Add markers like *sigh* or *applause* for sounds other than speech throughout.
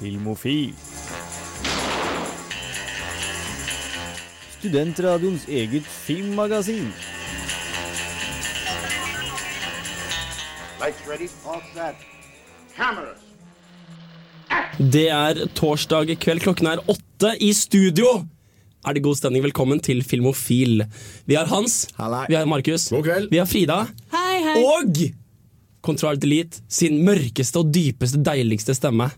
Filmofil. Studentradioens eget filmmagasin. Lights ready, all set. Cameras. Det er torsdag kveld, klokken er åtte i studio. Er det god stemning? Velkommen til Filmofil. Vi har Hans, Hallei. vi har Markus, God kveld. vi har Frida, Hei, hei. og Control Delete sin mørkeste og dypeste, deiligste stemme.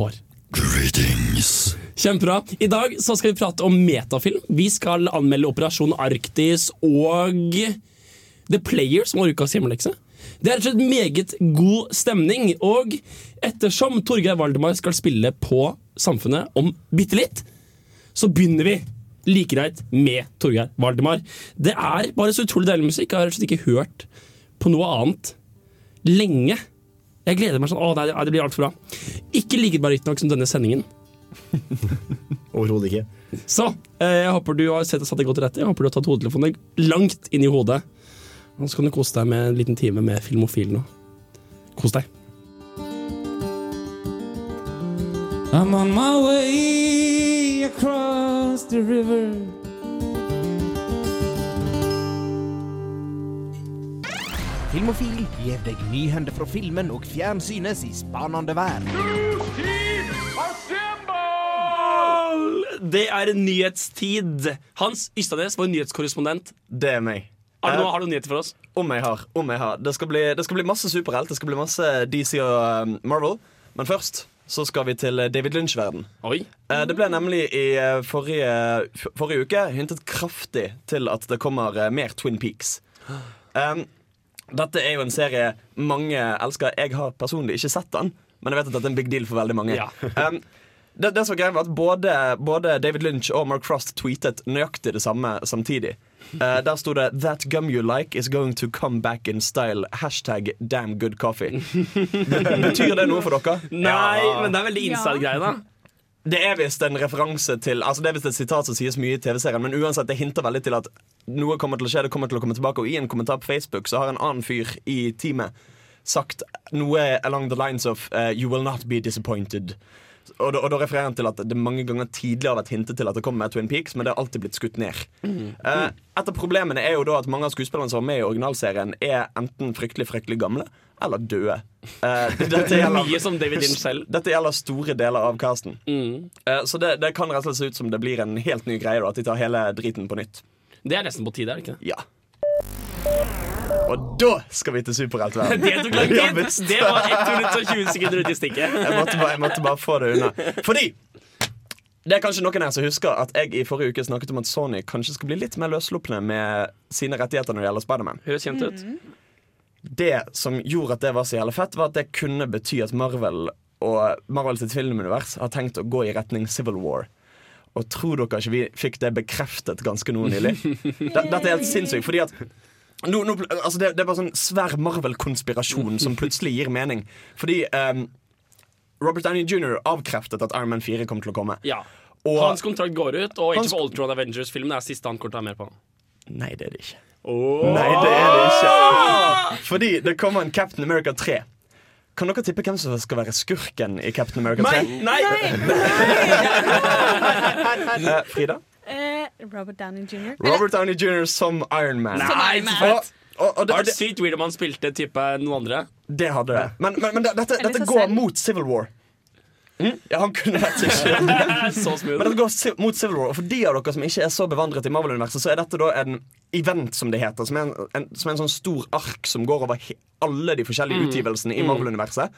Bård. Greetings. Kjempebra. I dag så skal vi prate om metafilm. Vi skal anmelde Operasjon Arktis og The Player, som var ukas hjemmelekse. Det er rett og slett meget god stemning, og ettersom Torgeir Valdemar skal spille på Samfunnet om bitte litt, så begynner vi like greit med Torgeir Valdemar. Det er bare så utrolig deilig musikk. Jeg har rett og slett ikke hørt på noe annet lenge. Jeg gleder meg sånn. Å, nei, det blir altfor bra. Ikke like bare nok som denne sendingen. *laughs* Overhodet ikke. Så eh, jeg håper du har sett og satt deg godt til rette. Jeg håper du har tatt hodetelefonen langt inn i hodet. Og så kan du kose deg med en liten time med Filmofil nå. Kos deg. I'm on my way across the river. Filmofil gir deg nyhender fra filmen og fjernsynets i spanende vær. Det er nyhetstid. Hans Ystadnes, vår nyhetskorrespondent. Det er meg. Har du, noe- har du nyheter for oss? Om jeg har. om jeg har Det skal bli, det skal bli masse superhelt. Det skal bli masse DC og um, Marvel. Men først så skal vi til eh, David Lynch-verden. Oi. Eh, Det ble nemlig i eh, forrige, forrige uke hintet kraftig til at det kommer mer Twin Peaks. *gasps* Um, dette er jo en serie mange elsker. Jeg har personlig ikke sett den, men jeg vet at dette er en big deal for veldig mange. Ja. *laughs* um, det, det som var greia var at både, både David Lynch og Mark Frost tweetet nøyaktig det samme samtidig. Uh, der sto det 'That gum you like is going to come back in style'. Hashtag damn good coffee. *laughs* Betyr det noe for dere? Nei, Ja. men det er veldig inside-greie, da. Det er visst en referanse til Altså det er visst et sitat som sies mye i TV-serien, men uansett, det hinter veldig til at noe kommer til å skje. Det kommer til å komme tilbake Og i en kommentar på Facebook så har en annen fyr i teamet sagt noe along the lines of uh, 'You will not be disappointed'. Og da, og da refererer han til at det mange ganger tidligere har vært hintet til at det kommer med Twin Peaks, men det har alltid blitt skutt ned. Eh, et av problemene er jo da at mange av skuespillerne som var med i originalserien, er enten fryktelig fryktelig gamle eller døde. Eh, *laughs* dette gjelder- Mye som David Lynch selv. dette gjelder store deler av casten. Mm. Uh, Så det, det kan rett og slett se ut som det blir en helt ny greie. Da, at de tar hele driten på nytt. Det er nesten på tide, er det ikke det? Ja Og da skal vi til superheltverden. *laughs* Det tok lang tid! Det var 1 minutt og 20 sekunder ut i stikket. *laughs* Jeg måtte, bare, jeg måtte bare få det unna. Fordi det er kanskje noen her som husker at jeg i forrige uke snakket om at Sony kanskje skal bli litt mer løssluppne med sine rettigheter når det gjelder Spiderman. Høres kjent ut. Det som gjorde at det var så jævlig fett, var at det kunne bety at Marvel og Marvel sitt filmunivers har tenkt å gå i retning Civil War. Og tror dere ikke vi fikk det bekreftet ganske noe nylig? *laughs* Dette er helt sinnssykt, fordi at nå, nå, altså det, det er bare sånn svær Marvel-konspirasjon som plutselig gir mening. Fordi um, Robert Downey jr. avkreftet at Iron Man 4 kom til å komme. Ja. Og Hans kontrakt går ut, og Age Hans- of Ultron Avengers-filmen er siste han kommer til å ha mer på. Nei, det er det ikke. Nei, det er det ikke. Fordi det kommer en Captain America 3. Kan dere tippe hvem som skal være skurken i Captain America 3? Nei! *laughs* Eh, Frida? Eh, Robert Downey jr. Robert Downey jr. som Iron Man. Nei, Iron Og, og, og Det det, sykt weird om han spilte type noen andre. det hadde det. Men, men, men dette, dette går mot Civil War. Ja, han kunne vært seg *laughs* Men det går mot Civil War. Og for de av dere som ikke er så bevandret i Marvel-universet, så er dette da en event, som det heter. Som er en, en, som er en sånn stor ark som går over alle de forskjellige utgivelsene i Marvel-universet.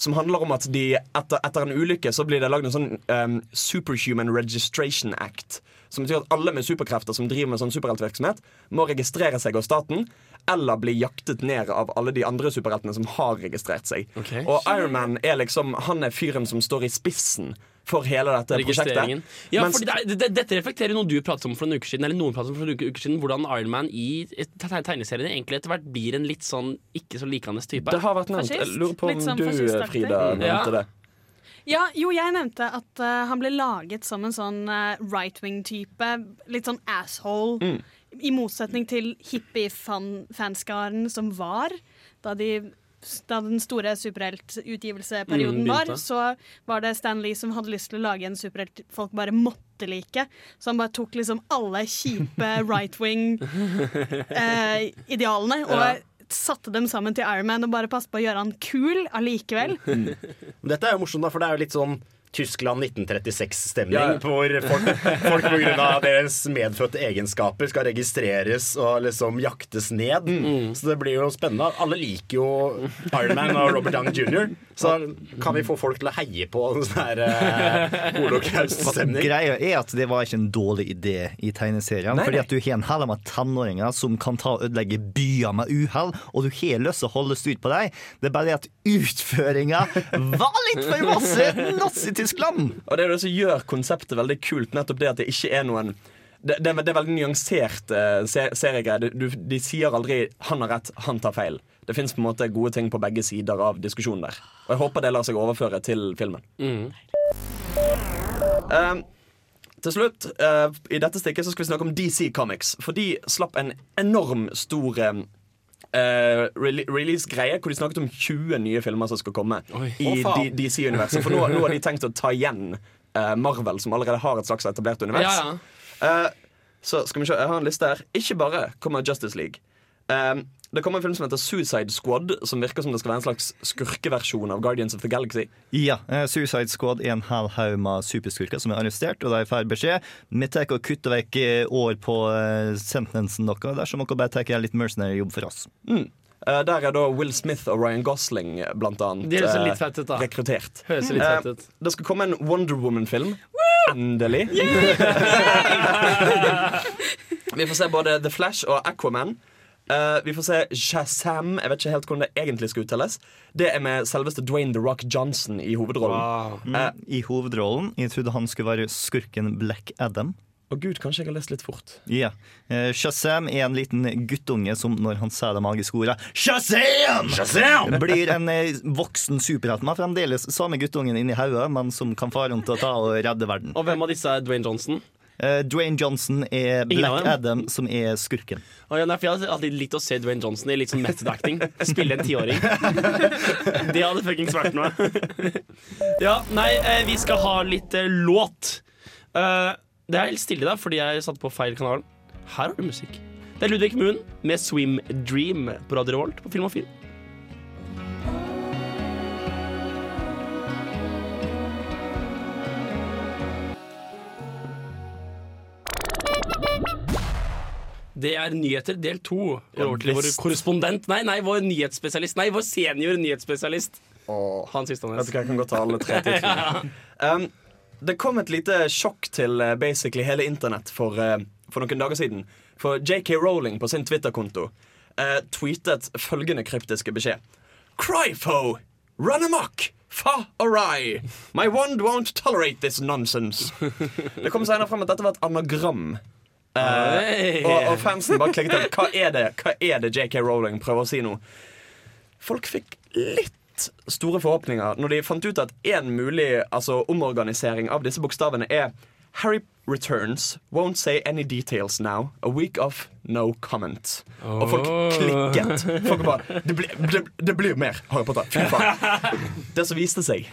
Som handler om at de etter, etter en ulykke så blir det lagd en sånn um, Superhuman Registration Act. Som betyr at alle med superkrefter som driver med sånn superheltvirksomhet, må registrere seg hos staten. Eller bli jaktet ned av alle de andre superheltene som har registrert seg. Okay. Og Iron Man er liksom Han er fyren som står i spissen for hele dette prosjektet. Ja, Mens- det, det, dette reflekterer noe du pratet om for noen uker siden. Eller noen pratet om for noen uker siden Hvordan Iron Man i tegneseriene egentlig etter hvert blir en litt sånn ikke så likende type. Det har vært nevnt. Jeg Fascist? lurer på om sånn du. Frida, nevnte Ja. det. Ja, jo, jeg nevnte at uh, han ble laget som en sånn uh, right wing-type. Litt sånn asshole. I motsetning til hippie-fanskaren som var da de da den store superheltutgivelseperioden Mm, var, så var det Stan Lee som hadde lyst til å lage en superhelt folk bare måtte like. Så han bare tok liksom alle kjipe *laughs* right wing-idealene og Ja. Satte dem sammen til Iron Man og bare passet på å gjøre han kul allikevel. Dette er jo morsomt, da, for det er jo litt sånn Tyskland 1936-stemning, Ja, hvor folk, folk av deres medfødte egenskaper skal registreres og liksom jaktes ned. Så det blir jo spennende. Alle liker jo Iron Man og Robert Downey jr., så kan vi få folk til å heie på sånn her uh, holocaust-stemning. Greia er at det var ikke en dårlig idé i tegneserien. Nei, fordi at du har en hel med tenåringer som kan ta og ødelegge byer med uhell, og du har lyst til å holde styr på dem. Det er bare det at utføringa var litt for masse Nazi-Tyskland! Og det er det som gjør konseptet veldig kult, nettopp det at det ikke er noen det, det, det er veldig nyansert uh, seriegreie. De sier aldri 'han har rett, han tar feil'. Det fins gode ting på begge sider av diskusjonen der. Og jeg håper det lar seg overføre til filmen. Mm. Uh, til slutt, uh, i dette stikket så skal vi snakke om DC Comics. For de slapp en enorm stor um, eh, release-greie hvor de snakket om 20 nye filmer som skal komme i oh, DC-universet. For nå, nå har de tenkt å ta igjen uh, Marvel, som allerede har et slags etablert univers. Ja, ja. Uh, så skal vi se, jeg har en liste her. Ikke bare kommer Justice League. Eh, det kommer en film som heter Suicide Squad, som virker som det skal være en slags skurkeversjon av Guardians of the Galaxy. Ja, eh, Suicide Squad er en hel haug med superskurker som er arrestert, og de får beskjed Vi tar og kutter vekk eh, år på eh, sentensen deres dersom dere bare tar en litt mercenary jobb for oss. Eh, der er da Will Smith og Ryan Gosling blant annet De høres litt fett ut, da. rekruttert. Høres litt fett ut. det skal komme en Wonder Woman-film. Endelig. *laughs* vi får se både The Flash og Aquaman. Eh, vi får se Shazam. Jeg vet ikke helt hvordan det egentlig skal uttales. Det er med selveste Dwayne The Rock Johnson i hovedrollen. Wow. Eh, I hovedrollen. Jeg trodde han skulle være skurken Black Adam. Å gud, kanskje jeg har lest litt fort. Ja. Eh, Shazam er en liten guttunge som når han sier det magiske ordet Shazam! Shazam! *laughs* blir en voksen superhelt. Men fremdeles samme guttungen inni hodet, men som kan fare rundt og ta og redde verden. Og hvem av disse er Dwayne Johnson? Eh, Dwayne Johnson er Black? Adam, som er skurken. Oh, ja, nei, for jeg hadde alltid likt å se Dwayne Johnson i litt sånn method acting. Spille en tiåring. *laughs* Det hadde fuckings vært noe. *laughs* Ja, nei, eh, vi skal ha litt uh, låt. Uh, det er helt stille da, fordi jeg satte på feil kanal. Her har du musikk. Det er Ludvig Moon med Swim Dream på Radio Revolt på Film og Film. Det er nyheter del to. Ja, over til vår korrespondent Nei, nei, vår nyhetsspesialist. Nei, vår senior nyhetsspesialist. Hans Vet du hva, jeg kan godt ta alle tre titlene. *laughs* um, det kom et lite sjokk til eh, basically hele internett for, eh, for noen dager siden. For JK Rowling på sin Twitter-konto eh, tweetet følgende kryptiske beskjed. Cryfo! Run amok! Fa awry! My wand won't tolerate this nonsense. *laughs* Det kom senere frem at dette var et anagram. Hey. og, og fansen bare klikket opp. Hva er det Hva er det JK Rowling prøver å si nå? Folk fikk litt store forhåpninger når de fant ut at en mulig altså, omorganisering av disse bokstavene er Harry returns, won't say any details now. A week of no comment. Og folk Oh. klikket. Folk bare Det blir, det, det blir mer Harry Potter. Fy faen. *laughs* Det som viste seg,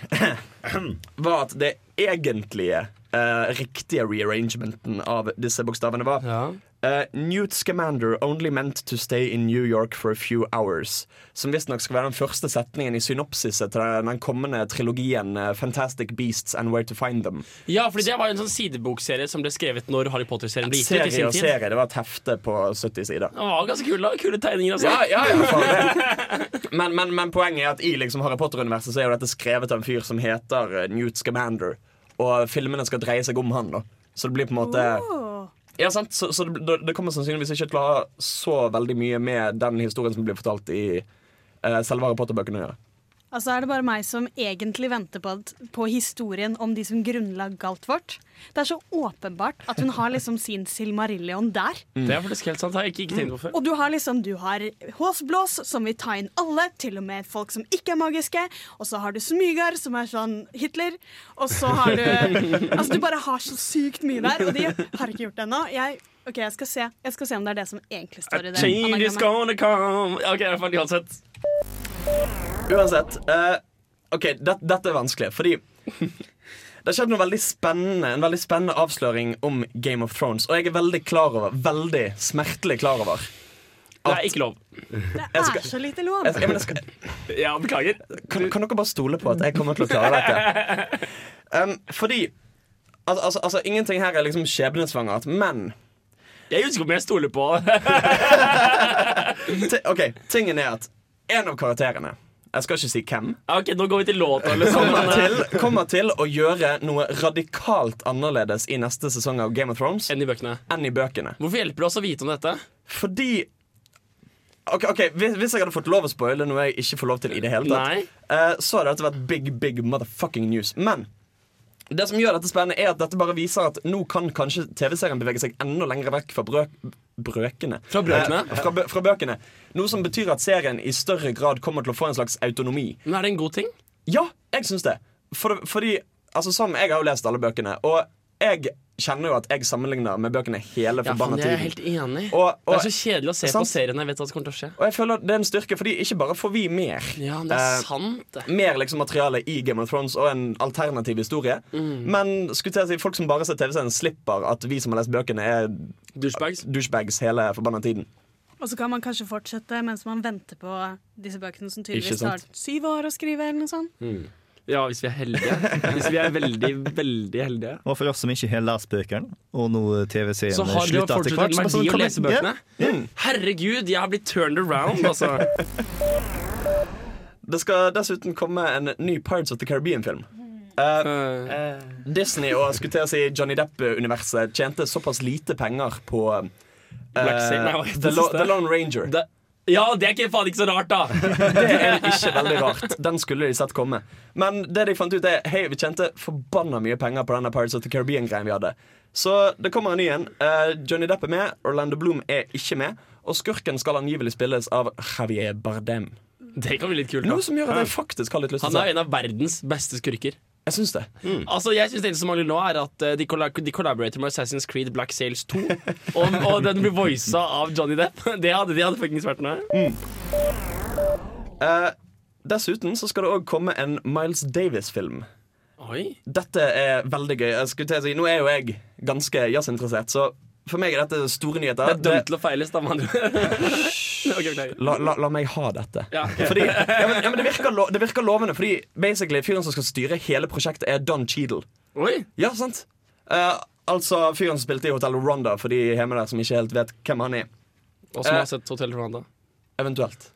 *clears throat* var at det egentlige eh, riktige rearrangementen av disse bokstavene var Ja. Uh, Newt Scamander only meant to stay in New York for a few hours. Som visstnok skal være den første setningen i synopsiset til den den kommende trilogien uh, Fantastic Beasts and Where to Find Them. ja, fordi det var jo en sånn sidebokserie som ble skrevet når Harry Potter-serien ble gitt ut. i Serie sin og tid. serie. Det var et hefte på 70 sider. Det var ganske kule, da. kule tegninger. Altså. Ja, ja, ja, det. Men, men, men poenget er at i liksom Harry Potter-universet Så er jo dette skrevet av en fyr som heter uh, Newt Scamander. Og filmene skal dreie seg om han. da Så det blir på en måte oh. Ja, sant? Så, så det, det kommer sannsynligvis ikke til å ha så veldig mye med den historien som blir fortalt i uh, selve Harry Potter-bøkene å gjøre. Altså er det bare meg som egentlig venter på, at, på historien om de som grunnla Galtvort. Det er så åpenbart at hun har liksom sin Silmarillion der. Det er faktisk helt sant. har jeg ikke, ikke tenkt på før. Og du har liksom Du har Håsblås, som vil ta inn alle, til og med folk som ikke er magiske. Og så har du Smygar, som er sånn Hitler. Og så har du *laughs* Altså, du bare har så sykt mye der, og de har ikke gjort det ennå. Jeg, ok, jeg skal, se. jeg skal se om det er det som egentlig står i det Change is gonna come. Ok, uansett. Uansett. Uh, OK, det, dette er vanskelig, fordi det har skjedd noe veldig spennende En veldig spennende avsløring om Game of Thrones. Og jeg er veldig klar over Veldig smertelig klar over Det er ikke lov. Det er skal- så lite lov. jeg, jeg, men jeg skal, Ja, beklager. kan, kan dere bare stole på at jeg kommer til å klare dette? Um, fordi altså, altså, altså, Ingenting her er liksom skjebnesvangert, men Jeg husker om jeg stoler på OK, tingen er at en av karakterene Jeg skal ikke si hvem. Ok, Nå går vi til låta. Liksom. Kommer til, kommer til å gjøre noe radikalt annerledes i neste sesong av Game of Thrones Enn i bøkene. enn i bøkene. Hvorfor hjelper det oss å vite om dette? Fordi Ok, ok, hvis, hvis jeg hadde fått lov å spoile noe jeg ikke får lov til i det hele tatt, eh, så hadde dette vært big, big motherfucking news. Men det som gjør dette spennende, er at dette bare viser at nå kan kanskje TV-serien bevege seg enda lenger vekk fra brøk, brøkene. Fra brøkene? Eh, fra, fra bøkene. Noe som betyr at serien i større grad kommer til å få en slags autonomi. Men er det en god ting? Ja, jeg syns det. For, fordi, altså sånn, Jeg har jo lest alle bøkene, og jeg kjenner jo at jeg sammenligner med bøkene hele Ja, forbanna faen, jeg er tiden. helt enig. Og, det er så kjedelig å se sant? på serien jeg vet hva som kommer til å skje. og jeg føler det er en styrke, fordi ikke bare får vi mer. Ja, det er Eh, sant, mer liksom materiale i Game of Thrones og en alternativ historie. Mm. Men skulle å si, folk som bare ser TV-serien, slipper at vi som har lest bøkene, er Douchebags. douchebags hele forbanna tiden. Og så kan man kanskje fortsette mens man venter på disse bøkene som tydeligvis tar syv år å skrive. eller noe sånt. Ja, hvis vi er heldige. Hvis vi er veldig, veldig heldige. Og for oss som ikke har lest bøkene, og nå TV-serien Så har det jo slutter etter fortsatt en så verdi å lese bøkene. Herregud, jeg har blitt turned around, altså. Det skal dessuten komme en ny Pirates of the Caribbean-film. Eh, Disney og skulle til å si Johnny Depp-universet tjente såpass lite penger på eh, Black Sail- Nei, hva heter The, Lo? The Lone Ranger. The ja, det er ikke faen ikke så rart, da. *laughs* Det er ikke veldig rart. Den skulle de sett komme. Men det de fant ut er Hei, vi tjente forbanna mye penger på denne Pirates of the Caribbean-greien vi hadde. Så det kommer en ny en. Uh, Johnny Depp er med, Orlando Bloom er ikke med. Og skurken skal angivelig spilles av Javier Bardem. Det kan bli litt kult. da Noe som gjør at jeg faktisk har litt lyst til å er en av verdens beste skurker. Jeg syns det. Altså, jeg synes Det eneste som mangler nå, er at eh, de, colla de collaborater med Assassin's Creed Black Sails 2. *laughs* og, og den blir voisa av Johnny Depp. *laughs* Det hadde de hadde fuckings vært noe. Eh, dessuten så skal det òg komme en Miles Davis-film. Oi Dette er veldig gøy. Jeg til å si, nå er jo jeg ganske jazzinteressert, så for meg er dette store nyheter. Det er dømt til å feile, stammer *laughs* du. La, la, la meg ha dette. Ja, okay. Fordi, ja, men, ja, men det, virker lo, det virker lovende, fordi basically fyren som skal styre hele prosjektet, er Don Cheadle. Oi Ja, sant? Uh, altså fyren som spilte i Hotel Rwanda, for de hjemme der som ikke helt vet hvem han er. Og som uh, har sett Hotel Rwanda. Eventuelt.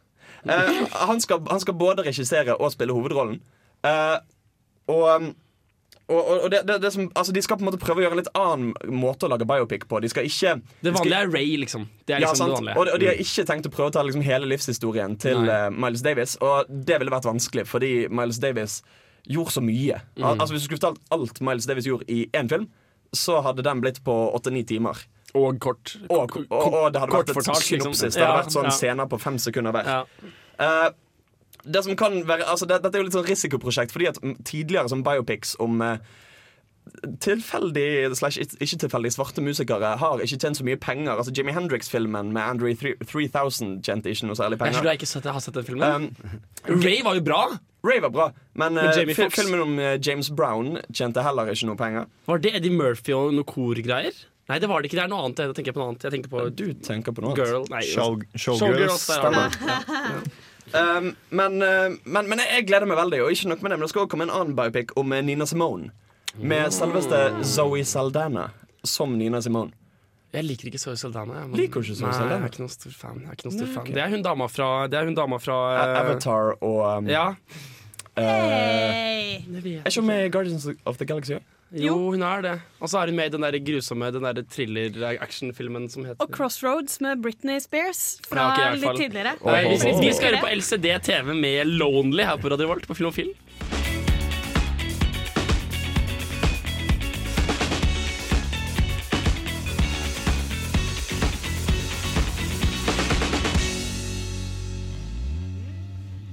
Uh, han, skal, han skal både regissere og spille hovedrollen. Og um, og, og, det, det, det som, altså De skal på en måte prøve å gjøre en litt annen måte å lage biopic på. De skal ikke Det vanlige er Ray, liksom. Det er ja, liksom vanlige. Og, og de har ikke tenkt å prøve å ta liksom hele livshistorien til eh, Miles Davis. Og det ville vært vanskelig, fordi Miles Davis gjorde så mye. Mm. Al altså Hvis du skulle fortalt alt Miles Davis gjorde i én film, så hadde den blitt på åtte-ni timer. Og kort. Og, og, det hadde vært et synopsis. liksom. synopsis. Det hadde Ja, vært sånn ja. scener på fem sekunder hver. Ja. Eh, det som kan være altså det, Dette er jo litt sånn risikoprosjekt, fordi at mm, tidligere som biopics om eh, tilfeldig slash ikke- tilfeldig svarte musikere har ikke tjent så mye penger. Altså Jimmy Hendrix-filmen med Andrew 3000 tjente ikke noe særlig Jeg tror penger. jeg ikke sett, jeg har sett den filmen. Um, Ray var jo bra! Ray var bra, men, Foxx? filmen om eh, James Brown tjente heller ikke noe penger. Var det Eddie Murphy og noe korgreier? Nei, det var det ikke. Det er noe annet. Jeg tenker på noe annet. Jeg tenkte på Du tenker på noe annet. Girl. Nei, Show, Showgirls. showgirls. stemmer. Ja. Um, men, eh, men, men jeg gleder meg veldig, og ikke nok med det, men det skal også komme en annen biopic om eh, Nina Simone. Med selveste Zoe Saldana som Nina Simone. Jeg liker ikke Zoe Saldana. men- Liker ikke Zoe Nei, Jeg er ikke noen stor fan. Jeg er ikke noen stor fan. Det er hun dama fra, det er hun dama fra eh, Avatar og um, Ja. Uh, Hey. Det Er ikke hun med i Guardians of the Galaxy? Jo, hun er det. Og så er hun med i den der grusomme Den der thriller-actionfilmen som heter Og Crossroads med Britney Spears fra Ja, ok, i hvert fall. litt tidligere. Nei, vi, Åh. vi skal høre på LCD TV med Lonely her på Radio Volt på Filmofil.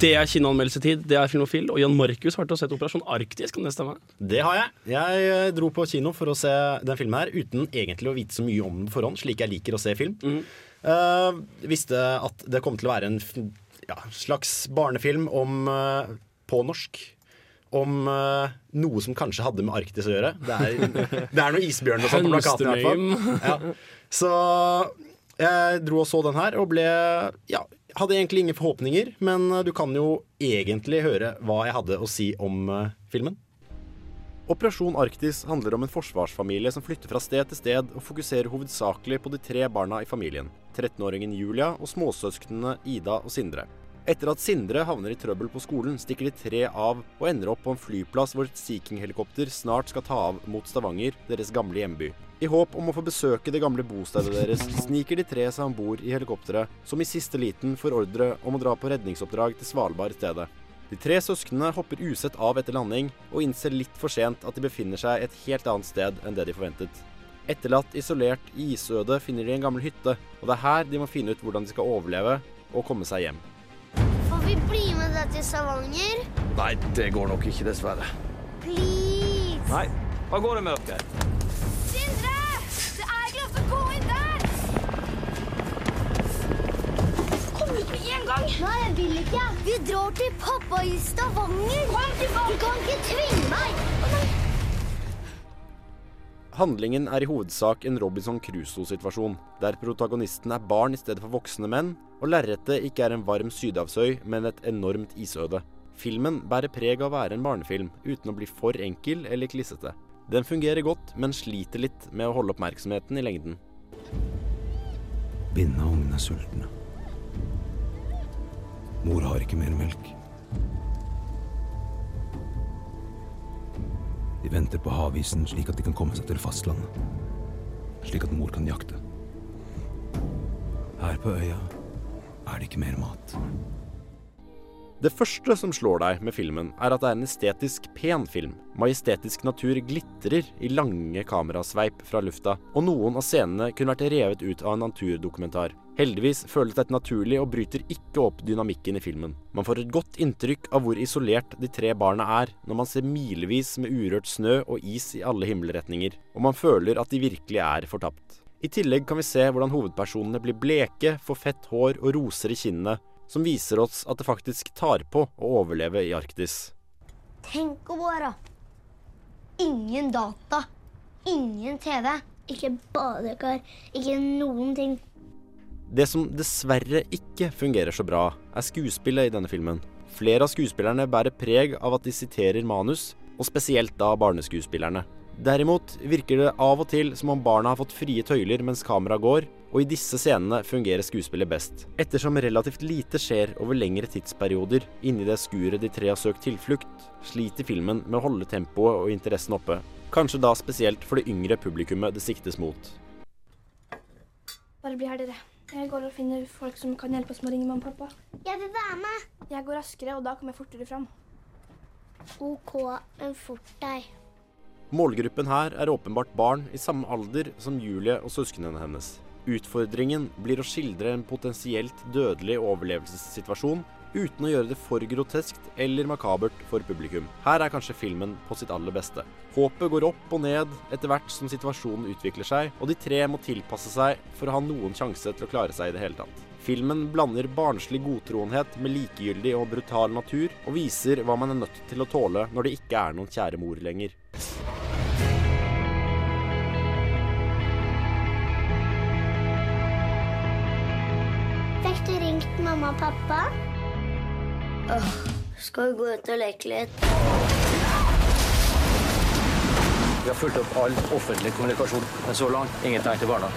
Det er kinoanmeldelsetid, det er Filmofil, og Jan Markus har sett Operasjon Arktis. Kan det stemme? Det har jeg. Jeg eh, dro på kino for å se den filmen her uten egentlig å vite så mye om den på forhånd, slik jeg liker å se film. Mm. Uh, visste at det kom til å være en ja, slags barnefilm om uh, på norsk. Om uh, noe som kanskje hadde med Arktis å gjøre. Det er, det er noe isbjørn *laughs* og sånt på plakaten. i hvert fall. Ja. Så jeg dro og så den her og ble Ja, hadde egentlig ingen forhåpninger, men eh, du kan jo egentlig høre hva jeg hadde å si om eh, filmen. Operasjon Arktis handler om en forsvarsfamilie som flytter fra sted til sted og fokuserer hovedsakelig på de tre barna i familien. 13-åringen Julia og småsøsknene Ida og Sindre. Etter at Sindre havner i trøbbel på skolen, stikker de tre av og ender opp på en flyplass hvor et Sea King-helikopter snart skal ta av mot Stavanger, deres gamle hjemby. I håp om å få besøke det gamle bostedet deres, sniker de tre seg om bord i helikopteret, som i siste liten får ordre om å dra på redningsoppdrag til Svalbard i stedet. De tre søsknene hopper usett av etter landing, og innser litt for sent at de befinner seg et helt annet sted enn det de forventet. Etterlatt isolert i isødet finner de en gammel hytte, og det er her de må finne ut hvordan de skal overleve og komme seg hjem. Får vi bli med deg til Stavanger? Nei, det går nok ikke, dessverre. Please! Nei, hva går det med dere? Sindre! Det er ikke lov til å gå inn der! Kom ut med en gang! Nei, jeg vil ikke. Vi drar til pappa i Stavanger. Kom tilbake! Du kan ikke tvinge meg. Handlingen er i hovedsak en Robinson Crusoe-situasjon, der protagonisten er barn i stedet for voksne menn, og lerretet ikke er en varm sydhavsøy, men et enormt isøde. Filmen bærer preg av å være en barnefilm, uten å bli for enkel eller klissete. Den fungerer godt, men sliter litt med å holde oppmerksomheten i lengden. Binna og ungene er sultne. Mor har ikke mer melk. De venter på havisen slik at de kan komme seg til fastlandet. Slik at mor kan jakte. Her på øya er det ikke mer mat. Det første som slår deg med filmen, er at det er en estetisk pen film. Majestetisk natur glitrer i lange kamerasveip fra lufta, og noen av scenene kunne vært revet ut av en naturdokumentar. Heldigvis føles dette naturlig og bryter ikke opp dynamikken i filmen. Man får et godt inntrykk av hvor isolert de tre barna er, når man ser milevis med urørt snø og is i alle himmelretninger, og man føler at de virkelig er fortapt. I tillegg kan vi se hvordan hovedpersonene blir bleke, får fett hår og roser i kinnene, som viser oss at det faktisk tar på å overleve i Arktis. Tenk å være Ingen data. Ingen TV. Ikke badekar. Ikke noen ting. Det som dessverre ikke fungerer så bra, er skuespillet i denne filmen. Flere av skuespillerne bærer preg av at de siterer manus, og spesielt da barneskuespillerne. Derimot virker det av og til som om barna har fått frie tøyler mens kameraet går, og i disse scenene fungerer skuespillet best. Ettersom relativt lite skjer over lengre tidsperioder inni det skuret de tre har søkt tilflukt, sliter filmen med å holde tempoet og interessen oppe. Kanskje da spesielt for det yngre publikummet det siktes mot. Bare bli her, dere. Jeg går og finner folk som kan hjelpe oss med å ringe mamma og pappa. Jeg vil være med. Jeg går raskere, og da kommer jeg fortere fram. OK, men fort deg. Målgruppen her er åpenbart barn i samme alder som Julie og søsknene hennes. Utfordringen blir å skildre en potensielt dødelig overlevelsessituasjon uten å gjøre det for groteskt eller makabert for publikum. Her er kanskje filmen på sitt aller beste. Håpet går opp og ned etter hvert som situasjonen utvikler seg, og de tre må tilpasse seg for å ha noen sjanse til å klare seg i det hele tatt. Filmen blander barnslig godtroenhet med likegyldig og brutal natur, og viser hva man er nødt til å tåle når det ikke er noen kjære mor lenger. Og pappa? Åh, skal vi gå ut og leke litt? Vi har fulgt opp all offentlig kommunikasjon, men så langt ingen tegn til barna.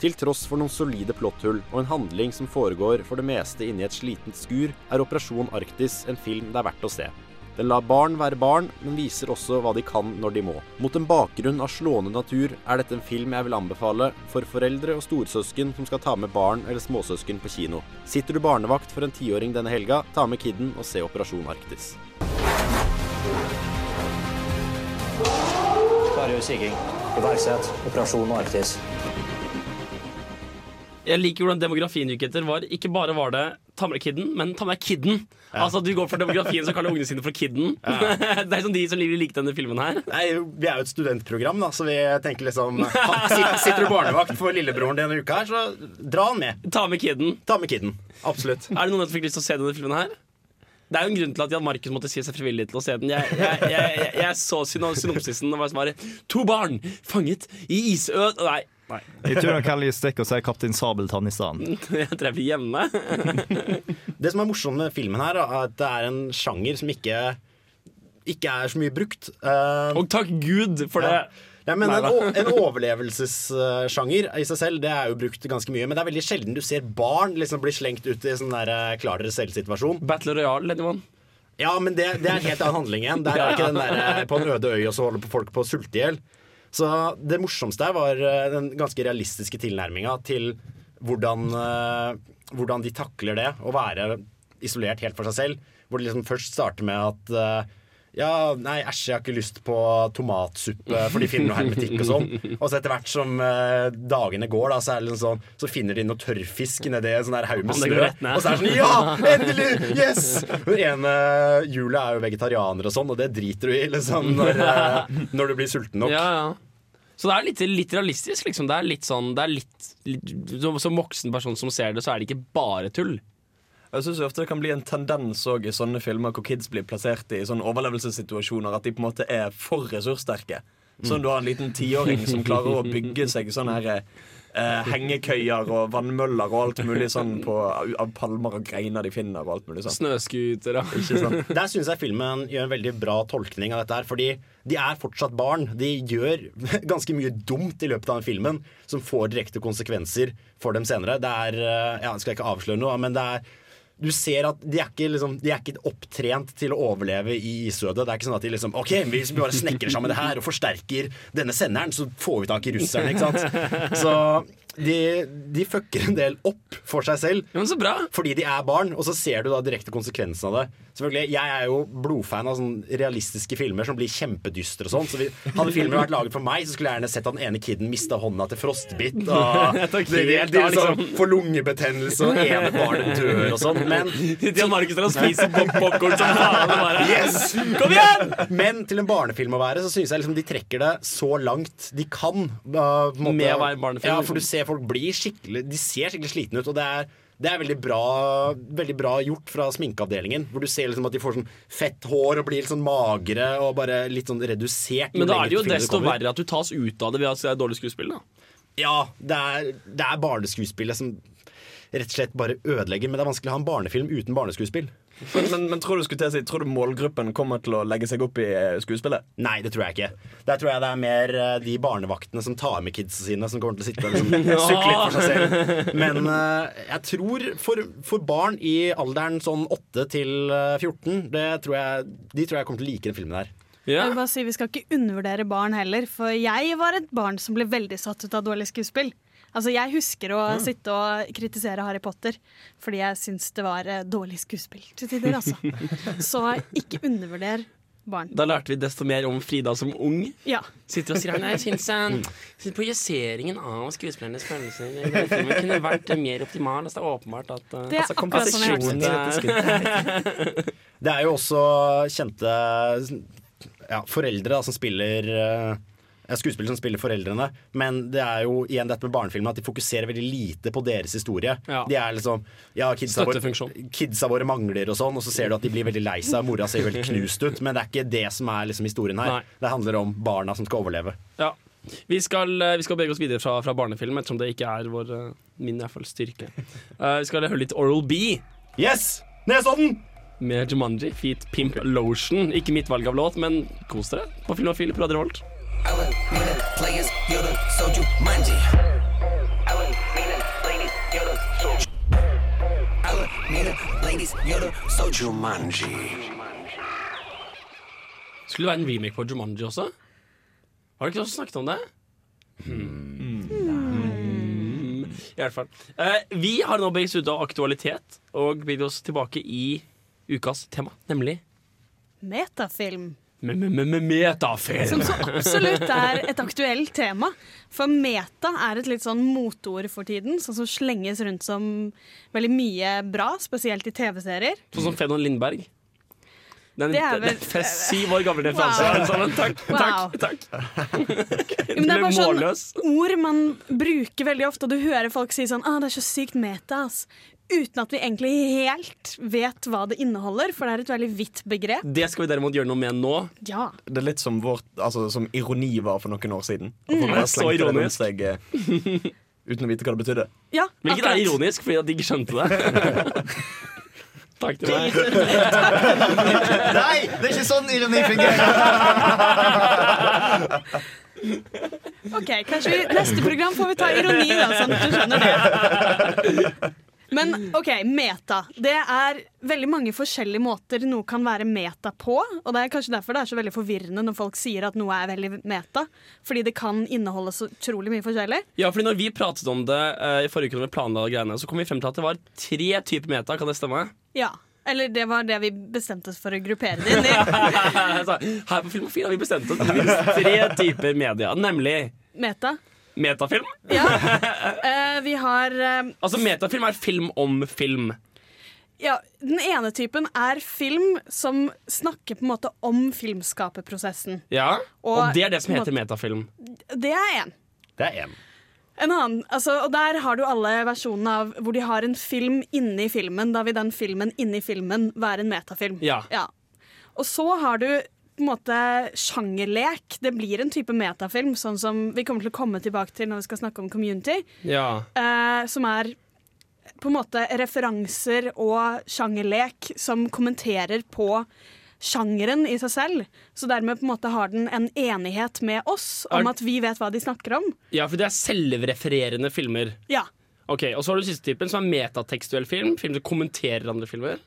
Til tross for noen solide plotthull og en handling som foregår for det meste inni et slitent skur, er Operasjon Arktis en film det er verdt å se. Den lar barn være barn, men viser også hva de kan når de må. Mot en bakgrunn av slående natur er dette en film jeg vil anbefale for foreldre og storsøsken som skal ta med barn eller småsøsken på kino. Sitter du barnevakt for en tiåring denne helga, ta med kidden og se Operasjon Arktis. Klargjør siging. Iverksett Operasjon Arktis. Jeg liker hvordan demografien gikk etter. Var, ikke bare var det ta med deg kidden, men ta med deg kidden. Altså Du går for demografien som kaller ungene sine for kidden. *laughs* det er som de som liker denne filmen her. Nei, Vi er jo et studentprogram, da, så vi tenker liksom *laughs* sitter, du barnevakt for lillebroren din denne uka her, så dra han med. Ta med kidden. Ta med kidden, Absolutt. Er det noen som fikk lyst til å se denne filmen her? Det er jo en grunn til at Jan Markus måtte si seg frivillig til å se den. Jeg, jeg, jeg, jeg, jeg så synopsisen, og var svaret To barn fanget i isød Nei. Nei. Jeg tror han kaller stikker og sier Kaptein Sabeltann i stedet. *laughs* Jeg treffer hjemme. *laughs* Det som er morsomt med filmen her, er at det er en sjanger som ikke ikke er så mye brukt. og takk Gud for det. Ja, men en, en overlevelsessjanger i seg selv Det er jo brukt ganske mye. Men det er veldig sjelden du ser barn liksom bli slengt ut i sånn der eh, klar dere selv-situasjon. Battle Royale, anyone? Ja, men det, det er en helt annen handling igjen. Det er ikke den der eh, på en øde øy og så holder folk på å sulte i hjel. Så det morsomste her var eh, den ganske realistiske tilnærminga til hvordan, eh, hvordan de takler det å være isolert helt for seg selv. Hvor det liksom først starter med at eh, ja, nei, æsj, jeg har ikke lyst på tomatsuppe, for de finner noe hermetikk og sånn. Og så etter hvert som eh, dagene går, da, så, er det liksom sånn, så finner de noe tørrfisk nedi en sånn haug med snø. Og så er det sånn Ja, endelig! Yes! Den ene Julie er jo vegetarianer og sånn, og det driter du i liksom når, eh, når du blir sulten nok. Ja, ja. Så det er litt, litt realistisk, liksom. Det er litt sånn det er litt, litt, som voksen person som ser det, så er det ikke bare tull. Jeg synes jo ofte det kan bli en tendens også i sånne filmer hvor kids blir plassert i sånne overlevelsessituasjoner at de på en måte er for ressurssterke. Sånn Mm. du har en liten tiåring som klarer å *laughs* bygge seg sånne her eh, hengekøyer og vannmøller og alt mulig sånn på, av palmer og greiner de finner og alt mulig sånn. Sant? *laughs* Der syns jeg filmen gjør en veldig bra tolkning av dette her. Fordi de er fortsatt barn. De gjør *laughs* ganske mye dumt i løpet av den filmen som får direkte konsekvenser for dem senere. Det er eh, Ja, jeg skal ikke avsløre noe, men det er du ser at de er, ikke, liksom, de er ikke opptrent til å overleve i isødet. Det er ikke sånn at de liksom OK, hvis vi bare snekrer sammen det her og forsterker denne senderen, så får vi tak i russerne, ikke sant. Så de, de fucker en del opp for seg selv fordi de er barn, og så ser du da direkte konsekvensen av det. Selvfølgelig, Jeg er jo blodfan av sånne realistiske filmer som blir kjempedystre og sånn. Så hadde filmen vært laget for meg, så skulle jeg gjerne sett at den ene kiden mista hånda til frostbitt. *laughs* Og de, de, liksom, liksom. får lungebetennelse, og ene barnet dør og sånn. Men Jan Markus der og spiser popkorn som faen. Yes! Kom igjen! Men til en barnefilm å være, så syns jeg liksom de trekker det så langt de kan. uh. Med å være en barnefilm, Ja, liksom. for du ser folk bli skikkelig De ser skikkelig slitne ut, og det er det er veldig bra, veldig bra gjort fra sminkeavdelingen. Hvor du ser liksom at de får sånn fett hår og blir litt sånn magre og bare litt sånn redusert. Men da er det jo desto verre at du tas ut av det ved at det er dårlig skuespill. da Ja, det er, det er barneskuespillet som rett og slett bare ødelegger. Men det er vanskelig å ha en barnefilm uten barneskuespill. Men, men, men tror, du skulle til å si, tror du målgruppen kommer til å legge seg opp i eh, skuespillet? Nei, det tror jeg ikke. Der tror jeg det er mer eh, de barnevaktene som tar med kidsa sine, som kommer til å sitte og liksom, *laughs* sukle litt for seg selv. Men eh, jeg tror for, for barn i alderen sånn 8 til eh, 14, det tror jeg, de tror jeg kommer til å like den filmen her. Jeg vil bare si Vi skal ikke undervurdere barn heller, for jeg var et barn som ble veldig satt ut av dårlig skuespill. Altså, Jeg husker å Mm. sitte og kritisere Harry Potter fordi jeg syns det var eh, dårlig skuespill til tider. altså. *laughs* Så ikke undervurder barn. Da lærte vi desto mer om Frida som ung. Ja. Sitter og sier Nei, jeg syns uh, projiseringen av skuespillernes følelser kunne vært eh, mer optimal. Altså, det er åpenbart at uh, Det er altså, akkurat sånn jeg har komposisjonen det. er- *laughs* Det er jo også kjente ja, foreldre da, som spiller eh, ja, Skuespillere som spiller foreldrene. Men det er jo igjen dette med barnefilmen at de fokuserer veldig lite på deres historie. Ja. De er liksom Ja, kidsa våre, kidsa våre mangler og sånn, og så ser du at de blir veldig lei seg. Mora ser jo helt knust ut, men det er ikke det som er liksom historien her. Nei. Det handler om barna som skal overleve. Ja. Vi skal, eh, vi skal bevege oss videre fra, fra barnefilm, ettersom det ikke er vår, eh, min i hvert fall, styrke. Uh, *laughs* vi skal høre litt Oral B. Yes! Nesodden! Med Jumanji, Feet Pimp Lotion. Ikke mitt valg av låt, men kos dere på Filmofil på Radio Revolt. Players, Yoda, Soju, Manji. Ladies, Yoda, Soju, Manji. Skulle det være en remake på Jumanji også? Har dere ikke også snakket om det? Hmm. I hvert fall. Eh, vi har nå begitt ut av aktualitet og beveget oss tilbake i ukas tema, nemlig Metafilm. Metafilm. Som så absolutt er et aktuelt tema. For meta er et litt sånn motord for tiden, sånn som slenges rundt som veldig mye bra, spesielt i TV-serier. Sånn som Fedon Lindberg. Den, Det er vel- det, syv år gamle referanse. Wow. Sånn, takk, Wow. takk, takk. *laughs* Men det er bare sånn ord man bruker veldig ofte, og du hører folk si sånn ah, 'Det er så sykt meta', ass. Uten at vi egentlig helt vet hva det inneholder, for det er et veldig vidt begrep. Det skal vi derimot gjøre noe med nå. Ja. Det er litt som, vårt, altså, som ironi var for noen år siden. Mm. Så slengte det ironisk. seg eh, uten å vite hva det betydde. Ja, Hvilket er ironisk, fordi at de ikke skjønte det. *laughs* Takk til meg. Nei, det er ikke sånn ironi fungerer! Ok, kanskje vi, Neste program får vi ta ironi, da, sånn at du skjønner det. Men OK, meta. Det er veldig mange forskjellige måter noe kan være meta på. Og det er kanskje derfor det er så veldig forvirrende når folk sier at noe er veldig meta. Fordi det kan inneholde så utrolig mye forskjellig. Ja, fordi når vi pratet om det uh, i forrige uke, når vi planla greiene, så kom vi frem til at det var tre typer meta. Kan det stemme? Ja. Eller det var det vi bestemte oss for å gruppere det inn i. *laughs* Her på Filmofil har vi bestemt oss for tre typer media, nemlig Meta. Metafilm. *laughs* Eh, vi har uh, Altså Metafilm er film om film. Ja, Den ene typen er film som snakker på en måte om filmskaperprosessen. Ja, Og, Og- det er det som heter måte- metafilm. Det er én. Det er én. En annen, altså, og Der har du alle versjonene av hvor de har en film inni filmen. Da vil den filmen inni filmen være en metafilm. Ja. Og så har du på en måte sjangerlek. Det blir en type metafilm, sånn som vi kommer til å komme tilbake til når vi skal snakke om community. Ja. eh, som er på en måte referanser og sjangerlek som kommenterer på sjangeren i seg selv. Så dermed på en måte har den en enighet med oss om at vi vet hva de snakker om. ja, for det er selvrefererende filmer. Ja. Ok, Og så har du siste typen, som er metatekstuell film. Film som kommenterer andre filmer.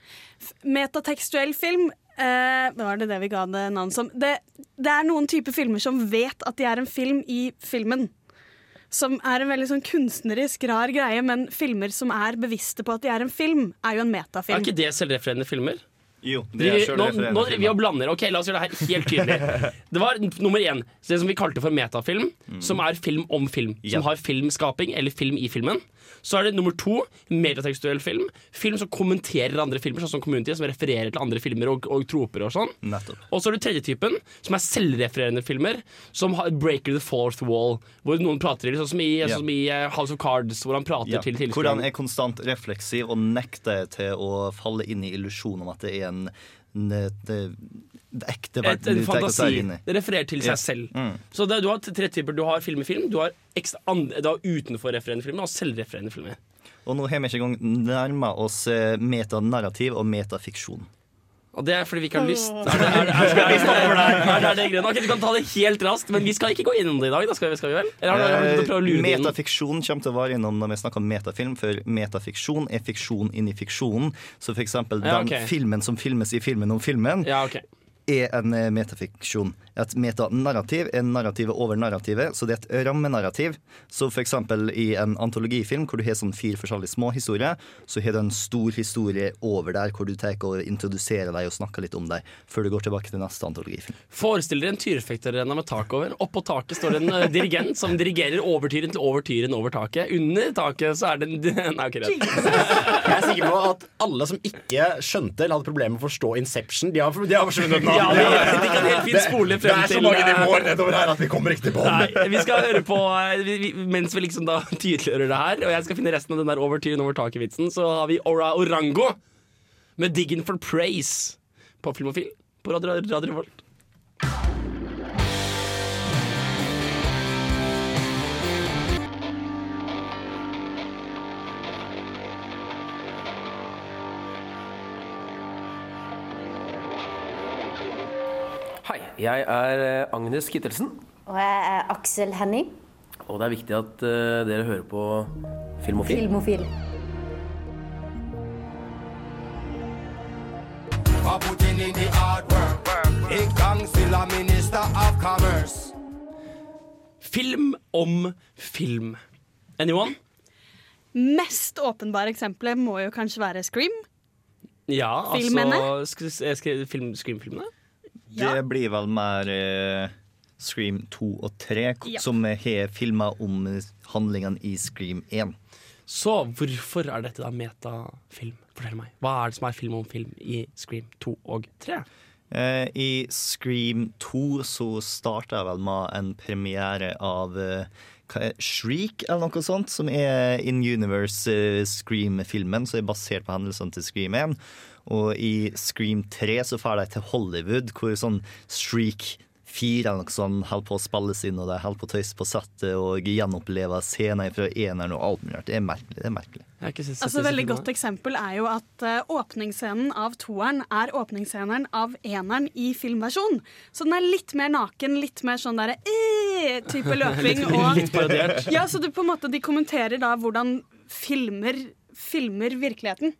Metatekstuell film eh, Var det det vi ga det navn som? Det, det er noen typer filmer som vet at de er en film i filmen. Som er en veldig sånn kunstnerisk rar greie, men filmer som er bevisste på at de er en film, er jo en metafilm. Er ikke det selvrefererende filmer? Jo, det er Driver- filmer nå, nå vi og blander. Ok, La oss gjøre det her helt tydelig. *laughs* Det var nummer én. Det som vi kalte for metafilm, som er film om film. Ja. Som har filmskaping eller film i filmen. Så er det nummer to metatekstuell film. Film som kommenterer andre filmer, sånn som Community, som refererer til andre filmer og, og troper og sånn. Og så er det tredje typen, som er selvrefererende filmer. Som har Breaker the Fourth Wall, hvor noen prater til, sånn som i, yeah. sånn som i eh, House of Cards, hvor han prater yeah. til Hvor han er konstant refleksiv og nekter til å falle inn i illusjonen om at det er en ekte Et, verden en deg fantasi. Det refererer til seg yeah. selv. Mm. Så det, du har tre typer. Du har film i film, du har, ekstra, and, du har utenfor-refererende filmer og selvrefererende filmer. Og nå har vi ikke engang nærma oss eh, metanarrativ og metafiksjon. Og det er fordi vi ikke har lyst. Er det, er, er, det- er, er, det- er? Du kan ta det helt raskt, men vi skal ikke gå innom det i dag. Da skal vi, skal vi vel? Eller har du, har du å prøve å lure det inn? Metafiksjon kommer til å være innom når vi snakker om metafilm, for metafiksjon er fiksjon inni fiksjonen. Så for eksempel Ja, den filmen som filmes i filmen om filmen, Ja, ok. Er en eh, metafiksjon. Et metanarrativ er narrativet over narrativet, så det er et rammenarrativ. Så eksempel i en antologifilm hvor du har sånn fire forskjellige små historier, så har du en stor historie over der hvor du tar og introduserer deg og snakker litt om deg, før du går tilbake til neste antologifilm. Forestill dere en tyrefekterrenna med tak over. Oppå taket står det en eh, dirigent som dirigerer overtyren til overtyren over taket. Under taket så er det en *laughs* Nei, ok, greit. Jeg er sikker på at alle som ikke skjønte eller hadde problemer med å forstå Inception, de har, de har forsvunnet nå. Ja, de- de kan helt fint spole frem det er så mange nivåer nedover her at vi kommer ikke til bånn. Vi skal høre på eh, vi, Mens vi liksom da *laughs* tydeliggjører det her, og jeg skal finne resten av den der overtyren over taket-vitsen, så har vi Ora Orango med 'Diggin' for Praise' på Filmofil på Radio, Radio Revolt. Jeg er eh, Agnes Kittelsen, Og jeg er Aksel Henning. og det er viktig at eh, dere hører på Filmofil. Filmofil. For putting in the hard work. In Council Minister of Commerce. Film om film. Anyone? Mest åpenbare eksempelet må jo kanskje være Scream. Ja, Filmene? altså sk sk sk film, Scream-filmene? Ja. Det blir vel mer eh, Scream 2 og 3, Ja. som har filma om handlingene i Scream 1. Så hvorfor er dette da metafilm? Fortell meg. Hva er det som er film om film i Scream 2 og 3? Eh, I Scream 2 så starta jeg vel med en premiere av eh, hva er, Shriek, eller noe sånt, som er In Universe eh, Scream-filmen, som er basert på hendelsene til Scream 1. Og i Scream 3 så drar de til Hollywood, hvor sånn Streak 4 eller noe sånt holder på å spilles inn, og de holder på å tøyse på settet og gjenoppleve scener fra eneren og alt mulig rart. Det er merkelig. det er merkelig. Altså, veldig godt eksempel er jo at uh, åpningsscenen av toeren er åpningsscenen av eneren i filmversjon. Så den er litt mer naken, litt mer sånn derre eh, type *laughs* løping. Litt- og, litt parodiert. Ja, så du, på en måte, de kommenterer da hvordan filmer, filmer virkeligheten.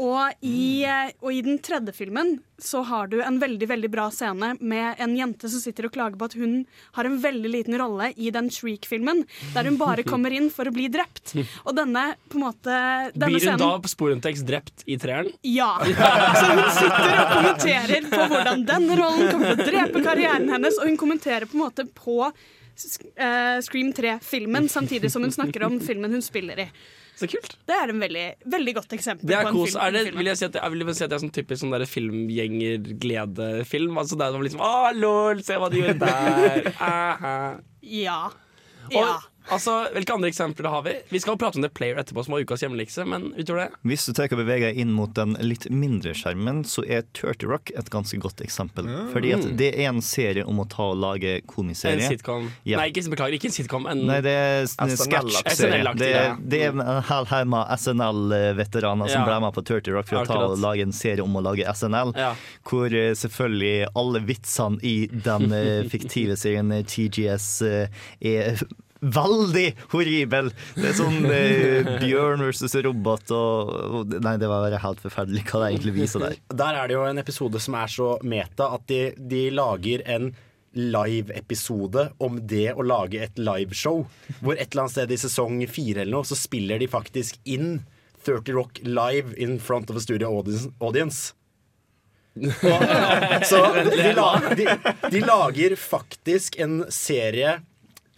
Og i, eh, og i den tredje filmen så har du en veldig veldig bra scene med en jente som sitter og klager på at hun har en veldig liten rolle i den Shriek-filmen, der hun bare kommer inn for å bli drept. Og denne på en måte denne Blir hun scenen, da på sporentekst drept i treeren? Ja. Så hun sitter og kommenterer på hvordan denne rollen kommer til å drepe karrieren hennes, og hun kommenterer på en måte på eh, Scream 3-filmen, samtidig som hun snakker om filmen hun spiller i. Så kult. Det er en veldig, veldig godt eksempel Det er på en kos. film. Er det, vil jeg si at jeg vil si at det er sånn typisk sånn filmgjengergledefilm. Altså der man liksom Å, lol, se hva de gjør der. *laughs* Aha. Ja. Og, altså, Hvilke andre eksempler har vi? Vi skal jo prate om The Player etterpå, som var ukas hjemmelekse, men utover det Hvis du tar og beveger deg inn mot den litt mindre skjermen, så er 30 Rock et ganske godt eksempel. Fordi at det er en serie om å ta og lage komiserie. En sitcom. Ja. Nei, ikke, beklager, ikke en sitcom. En Nei, det er en sketsjserie. Det, det er en halvheima SNL-veteraner som Ja. ble med på 30 Rock for å ta og lage en serie om å lage SNL. Ja. Hvor eh, selvfølgelig alle vitsene i den eh, fiktive serien eh, TGS er veldig horribel. Det er sånn eh, bjørn versus robot og, og Nei, det var bare helt forferdelig hva det egentlig viser der. Der er det jo en episode som er så meta at de, de lager en live-episode om det å lage et liveshow. Hvor et eller annet sted i sesong fire eller noe, så spiller de faktisk inn 30 Rock live in front of a studio audience. *laughs* Og, så de, de, de lager faktisk en serie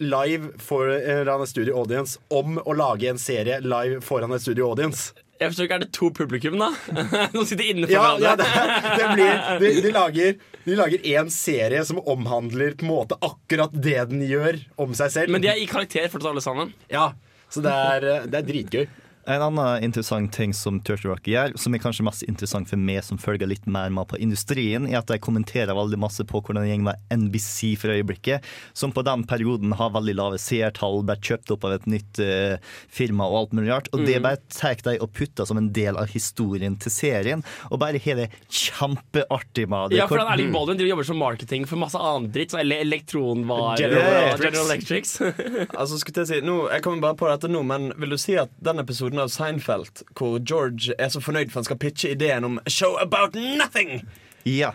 live foran et studio audience om å lage en serie live foran et studio audience. Jeg forstår ikke, Er det to publikum, da? *laughs* Som sitter inne for Ja, hverandre? ja det, det blir, de, de lager De lager en serie som omhandler på en måte akkurat det den gjør om seg selv. Men de er i karakter fortsatt, alle sammen? Ja, så det er, det er dritgøy. En annen interessant ting som 30 Rock gjør, som er kanskje mest interessant for meg som følger litt mer med på industrien, er at de kommenterer veldig masse på hvordan det går med NBC for øyeblikket, som på den perioden har veldig lave seertall, ble kjøpt opp av et nytt uh, firma og alt mulig rart. Og det Mm. bare tar de og putter som en del av historien til serien, og bare har det kjempeartig med det. Ja, for han Erling Baldwin driver og jobber som marketing for masse annen dritt. som ele elektronvarer General. General Electrics. *laughs* altså, skulle jeg, si, nå, jeg kommer bare på dette nå, men vil du si at den episoden av Seinfeld hvor George er så fornøyd for han skal pitche ideen om A show about nothing? Ja.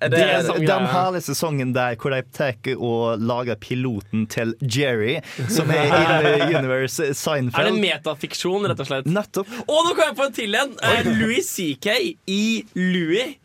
Er Det det- er sånn, den ja. hele sesongen der hvor de tar og lager piloten til Jerry, som er i *laughs* Universe Seinfeld. Er det metafiksjon, rett og slett? Nettopp. Og nå kom jeg på en til en! Eh, Louis CK i Louis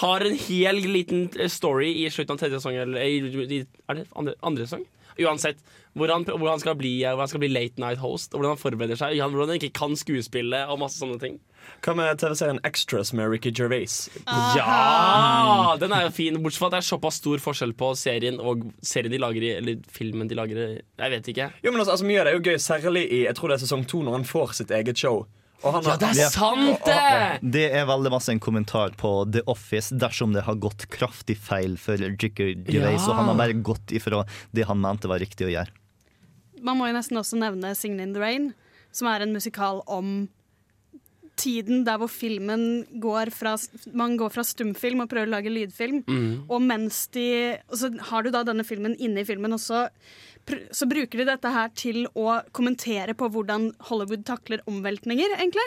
har en hel liten eh, story i slutten av tredje sesong. Eller i- i- er det andre, andre sesong? Uansett. Hvor han, hvor, han skal bli, eh, hvor han skal bli late night host, og hvordan han forbereder seg. Hvordan han ikke kan skuespille og masse sånne ting. Hva med TV-serien Extras med Ricky Gervais? Ja! Den er jo fin, bortsett fra at det er såpass stor forskjell på serien og serien de lager i, eller filmen de lager i. Jeg vet ikke. Jo, men altså, altså, Mye av det er jo gøy, særlig i jeg tror det er sesong to, når han får sitt eget show. Og han har- Det er veldig masse en kommentar på The Office dersom det har gått kraftig feil for Jicker Gervais, Ja. og han har bare gått ifra det han mente var riktig å gjøre. Man må jo nesten også nevne 'Singin' in the Rain', som er en musikal om tiden der hvor filmen går fra Man går fra stumfilm og prøver å lage lydfilm. Mm. Og mens de Og så har du da denne filmen inne i filmen, og så, pr- så bruker de dette her til å kommentere på hvordan Hollywood takler omveltninger, egentlig.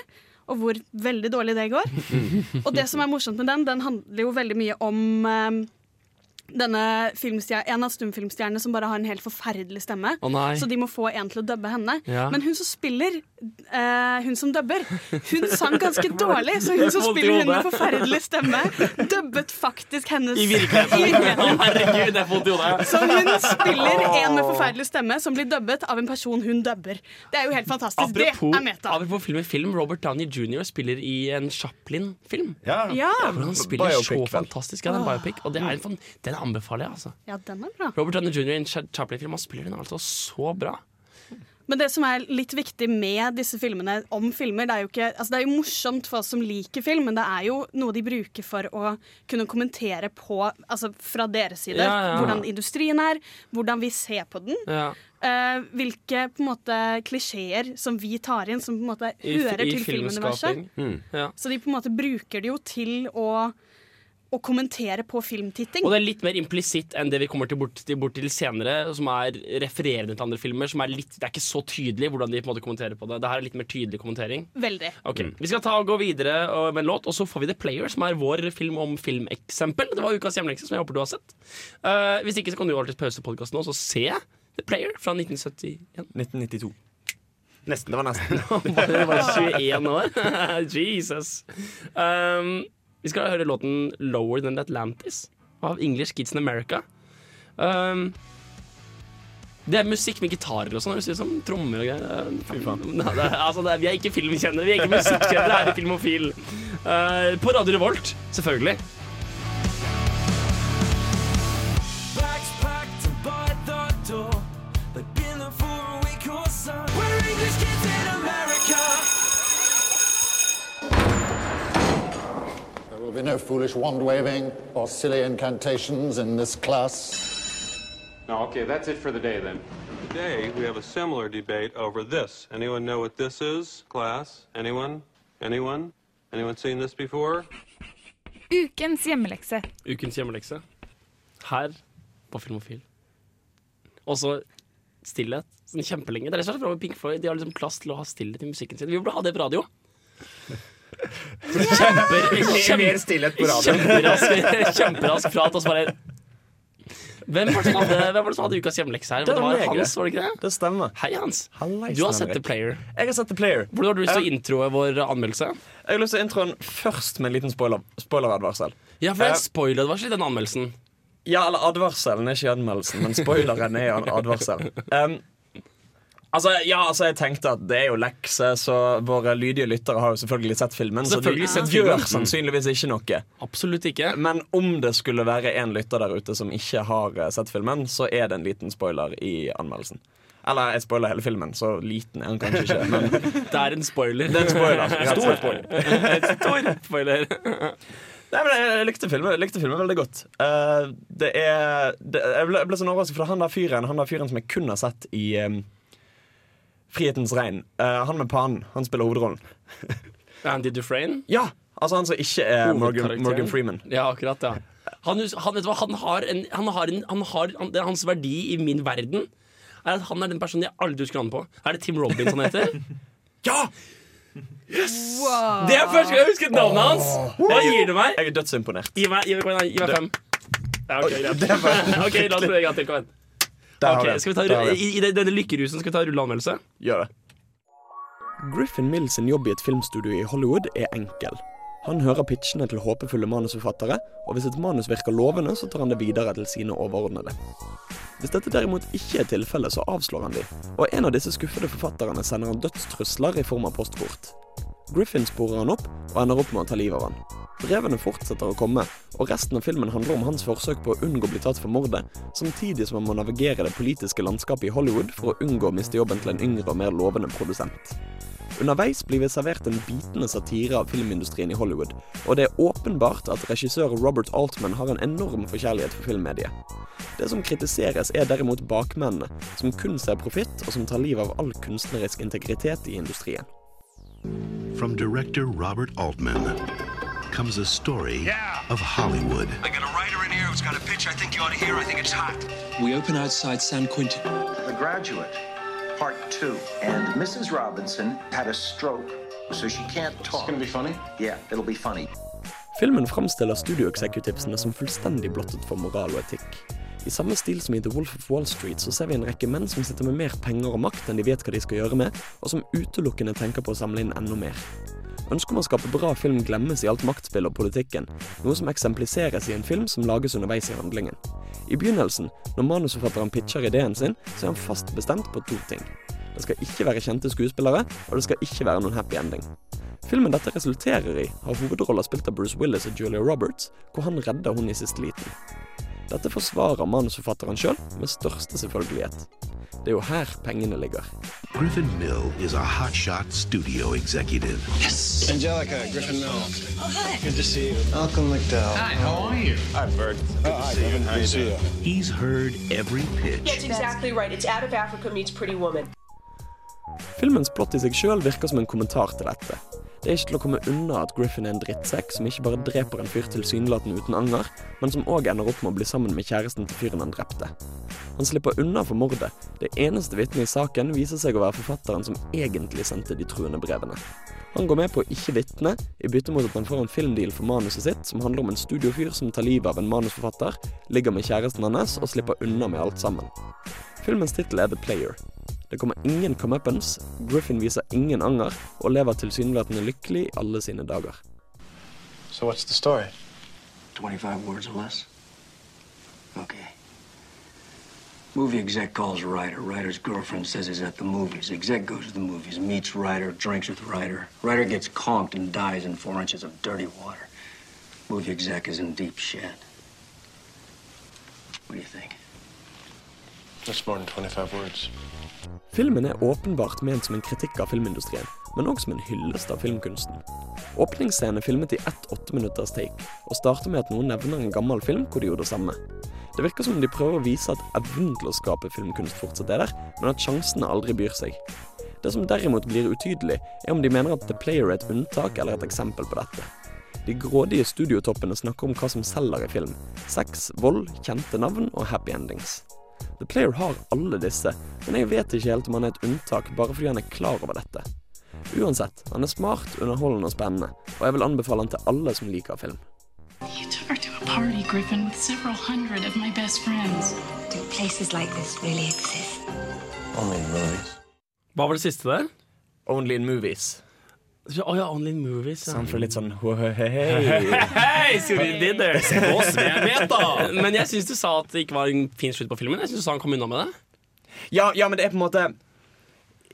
Og hvor veldig dårlig det går. *laughs* Og det som er morsomt med den, den handler jo veldig mye om eh, denne en av stumfilmstjernene som bare har en helt forferdelig stemme. Oh, nei. så de må få en til å dubbe henne. Ja. Men hun som spiller, eh, hun som dubber, hun sang ganske *laughs* dårlig. Så hun som spiller hun med forferdelig stemme, dubbet faktisk hennes I virkeligheten. *laughs* Herregud, jeg får vondt i hodet. Så hun spiller en med forferdelig stemme som blir dubbet av en person hun dubber. Det er jo helt fantastisk. Apropos, det er meta. apropos film film, Robert Downey jr. spiller i en Chaplin-film. Ja. Ja. Hvor han spiller Biopic, så vel. fantastisk. Ja, det er en biopic, og det er en, fan- den anbefaler jeg. altså Ja, den er bra. Robert Downey jr. i en Chaplin-film, han spiller den altså så bra. Men det som er litt viktig med disse filmene om filmer, det er jo ikke altså Det er jo morsomt for oss som liker film, men det er jo noe de bruker for å kunne kommentere på, altså fra deres side, Ja, ja. hvordan industrien er, hvordan vi ser på den. Ja. Uh, hvilke på en måte klisjeer som vi tar inn, som på en måte hører i til filmuniverset. Mm. Ja. Så de på en måte bruker det jo til å, å kommentere på filmtitting. Og det er litt mer implisitt enn det vi kommer til bort, til bort til senere, som er refererende til andre filmer. Som er litt, det er ikke så tydelig hvordan de på en måte kommenterer på det. Det her er litt mer tydelig kommentering. Veldig. Ok, Vi skal ta og gå videre og- med en låt, og så får vi The Player, som er vår film om filmeksempel. Det var ukas hjemlekse, som jeg håper du har sett. Uh, hvis ikke så kan du alltid pause podkasten og så se The Player fra 1971. 1992. Nesten. Det var nesten. *laughs* Det var 21 år. *laughs* Jesus. Um, vi skal høre låten 'Lower Than Atlantis' av English Kids in America. Um, det er musikk med gitarer og sånn. høres ut som Trommer og greier. Fy faen. Nei, det altså, det er, vi er ikke filmkjennere, vi er ikke musikkjennere er i Filmofil. Uh, på Radio Revolt, selvfølgelig. Will be no foolish wand waving or silly incantations in this class. No, okay, that's it for the day then. Today, we have a similar debate over this. Anyone know what this is, class? Anyone? Anyone? Anyone seen this before? Ukens hjemmelekse. Ukens hjemmelekse. Her på Filmofil. Og så stillhet. Sånn kjempelenge. Det er det som er så bra med Pink Floyd. De har liksom plass til å ha stillhet i musikken sin. Vi burde ha det på radio. Kjemper, kjemper, stillhet på radio. Kjemperask, kjemperask prat, og så bare hvem var, det hadde, hvem var det som hadde ukas hjemmelekse her? Det Det var var Hans, det. var det ikke det? Det stemmer. Hei, Hans. Halleis, Du har sett The Player. Jeg har sett The Player. Hvordan har du lyst til å Eh, introe vår anmeldelse? Jeg har lyst til å introen først med en liten Spoiler, spoiler Ja, for det Eh, er spoiler-advarsel i den anmeldelsen. Ja, eller advarselen er ikke anmeldelsen, men spoileren er en advarsel. *laughs* Um, altså, ja, altså, jeg tenkte at det er jo lekse, så våre lydige lyttere har jo selvfølgelig sett filmen. Så de Selvfølgelig gjør sannsynligvis ikke noe. Absolutt ikke. Men om det skulle være en lytter der ute som ikke har eh, sett filmen, så er det en liten spoiler i anmeldelsen. Eller jeg spoiler hele filmen, så liten er den kanskje ikke. Men *laughs* Det er en spoiler. Det er en spoiler, Stor spoiler. *laughs* Stor spoiler. Nei, men jeg likte filmen, jeg likte filmen veldig godt. Uh, det er det, Jeg ble, jeg ble sånn overrasket, for han der fyren Han der fyren som jeg kun har sett i um, Frihetens regn. Uh, han med panen. Han spiller hovedrollen. *laughs* Andy Dufresne? Ja! Altså han som ikke er Morgan, Morgan Freeman. Ja, akkurat, ja. Han, han, vet du hva, han har en, han har en han har, han, det er Hans verdi i min verden er at han er den personen jeg aldri husker navnet på. Er det Tim Robbins han heter? *laughs* ja! Yes! Det er første gang jeg husket navnet hans! Hva gir du meg? Jeg er dødsimponert. Gi meg, gi meg, gi meg, gi meg fem. Ja, ok, greit. *laughs* ok, la oss prøve en gang til. Kom igjen. Der har Ok, skal vi ta. I, I denne lykkerusen skal vi ta rulleanmeldelse. Gjør det. Griffin Mills sin jobb i et filmstudio i Hollywood er enkel. Han hører pitchene til håpefulle manusforfattere, og hvis et manus virker lovende, så tar han det videre til sine overordnede. Hvis dette derimot ikke er tilfellet, så avslår han de, og en av disse skuffede forfatterne sender han dødstrusler i form av postkort. Griffin sporer han opp, og ender opp med å ta livet av han. Brevene fortsetter å komme, og resten av filmen handler om hans forsøk på å unngå å bli tatt for mordet, samtidig som han må navigere det politiske landskapet i Hollywood for å unngå å miste jobben til en yngre og mer lovende produsent. Underveis blir vi servert en bitende satire av filmindustrien i Hollywood, og det er åpenbart at regissør Robert Altman har en enorm forkjærlighet for filmmediet. Det som kritiseres er derimot bakmennene, som kun ser profitt, og som tar livet av all kunstnerisk integritet i industrien. From director Robert Altman comes a story of Hollywood. I got a writer in here who's got a pitch I think you ought to hear. I think it's hot. We open outside San Quentin. The Graduate, Part Two. And Mrs. Robinson had a stroke, so she can't talk. It's gonna be funny? Yeah, it'll be funny. Filmen framstiller studioexecutivesene som fullstendig blottet for moral og etikk. I samme stil som i The Wolf of Wall Street så ser vi en rekke menn som sitter med mer penger og makt enn de vet hva de skal gjøre med, og som utelukkende tenker på å samle inn enda mer. Ønsket om å skape bra film glemmes i alt maktspill og politikken, noe som eksempliseres i en film som lages underveis i handlingen. I begynnelsen, når manusforfatteren pitcher ideen sin, så er han fast bestemt på to ting. Det skal ikke være kjente skuespillere, og det skal ikke være noen happy ending. Filmen dette resulterer i, har hovedroller spilt av Bruce Willis og Julia Roberts, hvor han redder hun i siste liten. Dette forsvarer manusforfatteren sjøl med største selvfølgelighet. Det er jo her pengene ligger. Griffin Mill is a hotshot studio executive. Yes. Angelica, Griffin Mill. Oh, hi. Good to see you. Malcolm McDowell. Hi, how are you? Hi, Bert. Good hi, to see you. How you? He's heard every pitch. That's exactly right. It's Out of Africa meets Pretty Woman. Filmens plott i seg sjøl virker som en kommentar til dette. Det er ikke til å komme unna at Griffin er en drittsekk som ikke bare dreper en fyr tilsynelatende uten anger, men som òg ender opp med å bli sammen med kjæresten til fyren han drepte. Han slipper unna for mordet. Det eneste vitnet i saken viser seg å være forfatteren som egentlig sendte de truende brevene. Han går med på å ikke vitne, i bytte mot at han får en filmdeal for manuset sitt, som handler om en studiofyr som tar livet av en manusforfatter, ligger med kjæresten hans og slipper unna med alt sammen. Filmens tittel er The Player. Det kommer ingen comeuppance, Griffin viser ingen anger, og lever tilsynelatende lykkelig i alle sine dager. So what's the story? 25 words or less? Okay. Movie exec calls writer. Writer's girlfriend says he's at the movies. Exec goes to the movies, meets writer, drinks with writer. Writer gets conked and dies in four inches of dirty water. Movie exec is in deep shit. What do you think? Filmen er åpenbart ment som en kritikk av filmindustrien, men òg som en hyllest av filmkunsten. Åpningsscenen er filmet i ett åtteminutters take, og starter med at noen nevner en gammel film hvor de gjorde det samme. Det virker som om de prøver å vise at evnen til å skape filmkunst fortsatt er der, men at sjansene aldri byr seg. Det som derimot blir utydelig, er om de mener at The Player er et unntak eller et eksempel på dette. De grådige studiotoppene snakker om hva som selger i film. Sex, vold, kjente navn og happy endings. The Player har alle disse, men jeg vet ikke helt om han er et unntak bare fordi han er klar over dette. Uansett, han er smart, underholdende og spennende, og jeg vil anbefale han til alle som liker film. You took her to a party, Griffin, with several hundred of my best friends. Do places like this really exist? Only in movies. Hva var det siste der? Only in movies. Å ja, Only in Movies. Ja. Sånn for litt sånn hei, Hei. Men jeg syns du sa at det ikke var en fin slutt på filmen. Jeg synes du sa han kom unna med det. Ja, ja, men det er på en måte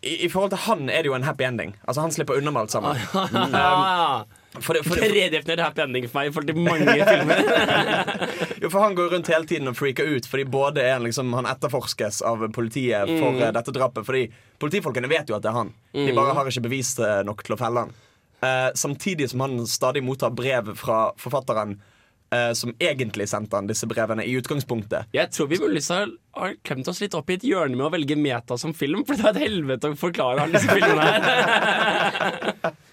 i, I forhold til han er det jo en happy ending. Altså Han slipper unna med alt sammen. *laughs* Ah, Um, for for det, Redefinert happy ending for meg i forhold til mange *laughs* filmer. jo, for han går rundt hele tiden og freaker ut fordi både er liksom, han etterforskes av politiet for Mm. eh, dette drapet. Fordi politifolkene vet jo at det er han. De Mm. bare har ikke bevis eh, nok til å felle han. Eh, samtidig som han stadig mottar brev fra forfatteren eh, som egentlig sendte han disse brevene i utgangspunktet. Jeg tror vi muligens har, har klemt oss litt opp i et hjørne med å velge meta som film, for det er et helvete å forklare alle disse filmene her. *laughs*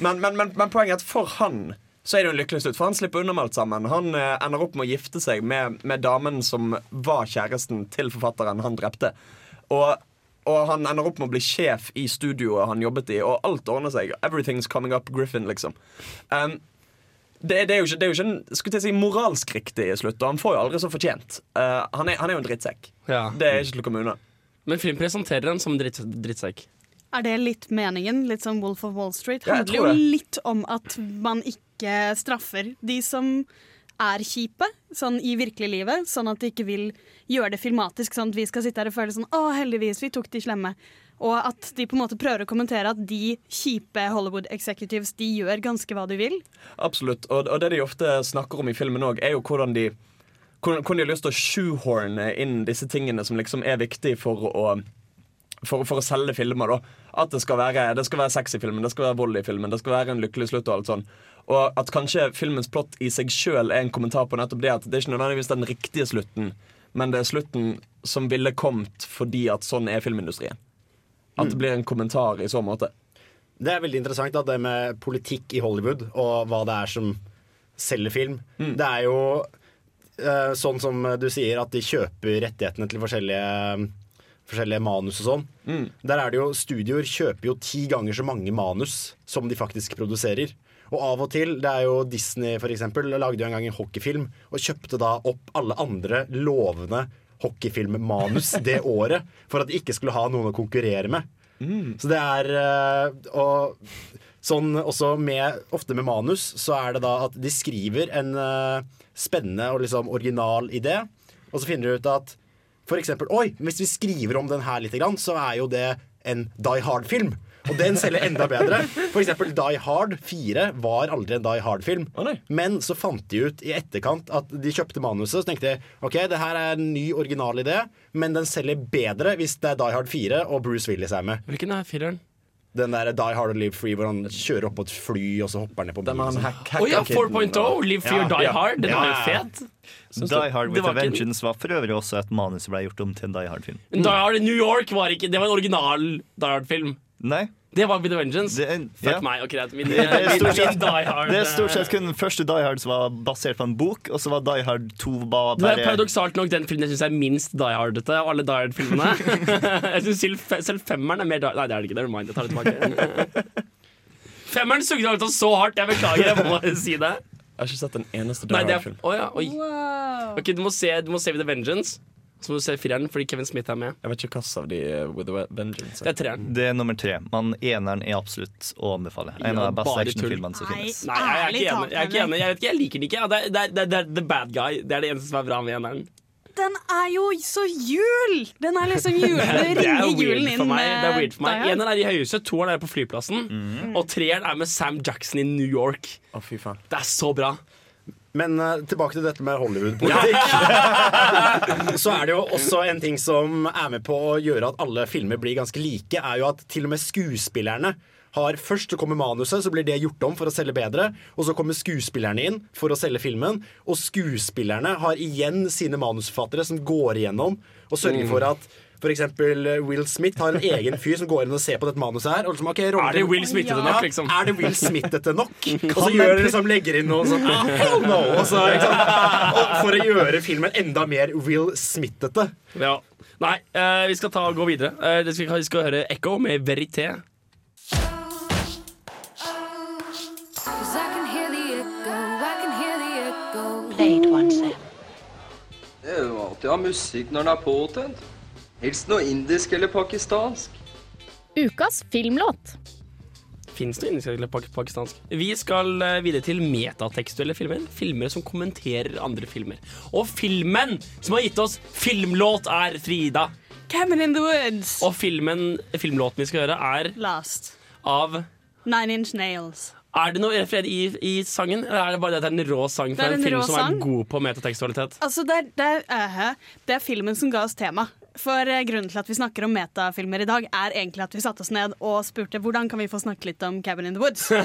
Men, men, men, men poenget er at for han så er det jo en lykkelig slutt, for han slipper unna med alt sammen. Han eh, ender opp med å gifte seg med, med damen som var kjæresten til forfatteren han drepte. Og, og han ender opp med å bli sjef i studioet han jobbet i, og alt ordner seg. Everything's coming up Griffin, liksom. Um, det, det, er jo ikke, det er jo ikke en til å si, moralsk riktig slutt, og han får jo aldri så fortjent. Uh, han, er, han er jo en drittsekk. Ja. Det er ikke til å komme unna. Men film presenterer han som dritt, drittsekk. Er det litt meningen? Litt som Wolf of Wall Street? Ja, handler jo litt om at man ikke straffer de som er kjipe, sånn i virkelig livet, sånn at de ikke vil gjøre det filmatisk, sånn at vi skal sitte her og føle sånn Å, heldigvis, vi tok de slemme. Og at de på en måte prøver å kommentere at de kjipe Hollywood executives, de gjør ganske hva de vil. Absolutt. Og, og det de ofte snakker om i filmen òg, er jo hvordan de hvordan, de har lyst til å shoehorne inn disse tingene som liksom er viktig for å for, for å selge filmer. da At det skal være, det skal være sex filmen, det skal være vold i filmen, det skal være en lykkelig slutt. Og alt sånn Og at kanskje filmens plott i seg sjøl er en kommentar på nettopp det at det er ikke nødvendigvis den riktige slutten, men det er slutten som ville kommet fordi at sånn er filmindustrien. At det blir en kommentar i så måte. Det er veldig interessant da, det med politikk i Hollywood og hva det er som selger film. Det er jo uh, sånn som du sier, at de kjøper rettighetene til forskjellige, forskjellige manus og sånn. Der er det jo Studioer kjøper jo ti ganger så mange manus som de faktisk produserer. Og av og til, det er jo Disney for eksempel, lagde jo en gang en hockeyfilm og kjøpte da opp alle andre lovende hockeyfilmmanus det året for at de ikke skulle ha noen å konkurrere med. Så det er eh, Og sånn også med Ofte med manus så er det da at de skriver en eh, spennende og liksom original idé, og så finner de ut at for eksempel Oi, hvis vi skriver om den her litt, så er jo det en Die Hard-film. Og den selger enda bedre. For eksempel Die Hard 4 var aldri en Die Hard-film. Men så fant de ut i etterkant at de kjøpte manuset. Så tenkte de ok, det her er en ny, original idé, men den selger bedre hvis det er Die Hard 4 og Bruce Willis er med. Hvilken er fireren? Den der Die Hard and Live Free hvor han kjører opp på et fly og så hopper han ned på bilen. Å ja, 4.0, Live Free or Die Hard. Den var jo fet. Die Hard with Vengeance var for øvrig også et manus som ble gjort om til en Die Hard-film. Die Hard i New York var ikke Det var en original Die Hard-film. Nei. Det var With a Vengeance. Fuck ja. meg. ok, greit. Min, Det er, min, stort min sett, Die Hard det er stort sett kun den første Die Hard som var basert på en bok, og så var Die Hard 2 bare, Det er paradoksalt nok den filmen jeg syns er minst Die Hard-ete av alle Die Hard-filmene. *laughs* jeg synes selv, selv femmeren er mer Die Nei, det er det ikke. Never mind. Jeg tar det tilbake. *laughs* femmeren sugde av så hardt. Jeg beklager, jeg må si det. Jeg har ikke sett en eneste Die det Hard-film. Oh, ja, wow. Ok, du må se, du må se With a Vengeance. Så må du se fireren fordi Kevin Smith er med. Jeg vet ikke hvilken av de er With a Vengeance. Det er treeren. Det er nummer tre. Men eneren er absolutt å anbefale. En av de beste Bare tull. actionfilmene som finnes. Nei, jeg er ikke enig. Jeg, er ikke enig. jeg, vet ikke, jeg liker den ikke. Ja, det, er, det, er, det er The Bad Guy. Det er det eneste som er bra med eneren. Den er jo så jul! Den er liksom jul. *laughs* Det er ringer weird julen inn meg. Det er weird for meg. Die Eneren er i høyhuset, toeren er på flyplassen, og treeren er med Sam Jackson i New York. Å, fy faen. Det er så bra. Men uh, tilbake til dette med Hollywood-politikk. *laughs* så er det jo også en ting som er med på å gjøre at alle filmer blir ganske like, er jo at til og med skuespillerne har Først så kommer manuset, så blir det gjort om for å selge bedre. Og så kommer skuespillerne inn for å selge filmen. Og skuespillerne har igjen sine manusforfattere som går igjennom og sørger Mm. for at for eksempel Will Smith har en egen fyr som går inn og ser på dette manuset her. Og liksom, okay, Er det Will Smith-ete Ja, nok, liksom? Er det Will Smith-ete nok? *laughs* og så gjør det liksom, legger inn noe sånn ah, hell no! Og så? Og for å gjøre filmen enda mer Will Smith-ete. Ja. Nei, uh, vi skal ta og gå videre. Uh, vi, skal, vi skal høre Echo med Verité. Det er jo alltid å ha musikk når den er påtent. Helst noe indisk eller pakistansk. Ukas filmlåt. Fins det indisk eller pak pakistansk? Vi skal eh, videre til metatekstuelle filmer. Filmer som kommenterer andre filmer. Og filmen som har gitt oss filmlåt, er Frida. Cabin in the Woods. Og filmen, filmlåten vi skal høre, er Last. av Nine Inch Nails. Er det noe referert i, i sangen, eller er det bare det at det er en rå sang Det fra en en film som sang. er god på metatekstualitet? Altså, det er, det, er, uh, det er filmen som ga oss tema. For eh, grunnen til at vi snakker om metafilmer i dag, er egentlig at vi satte oss ned og spurte hvordan kan vi få snakke litt om Cabin in the Woods. *laughs*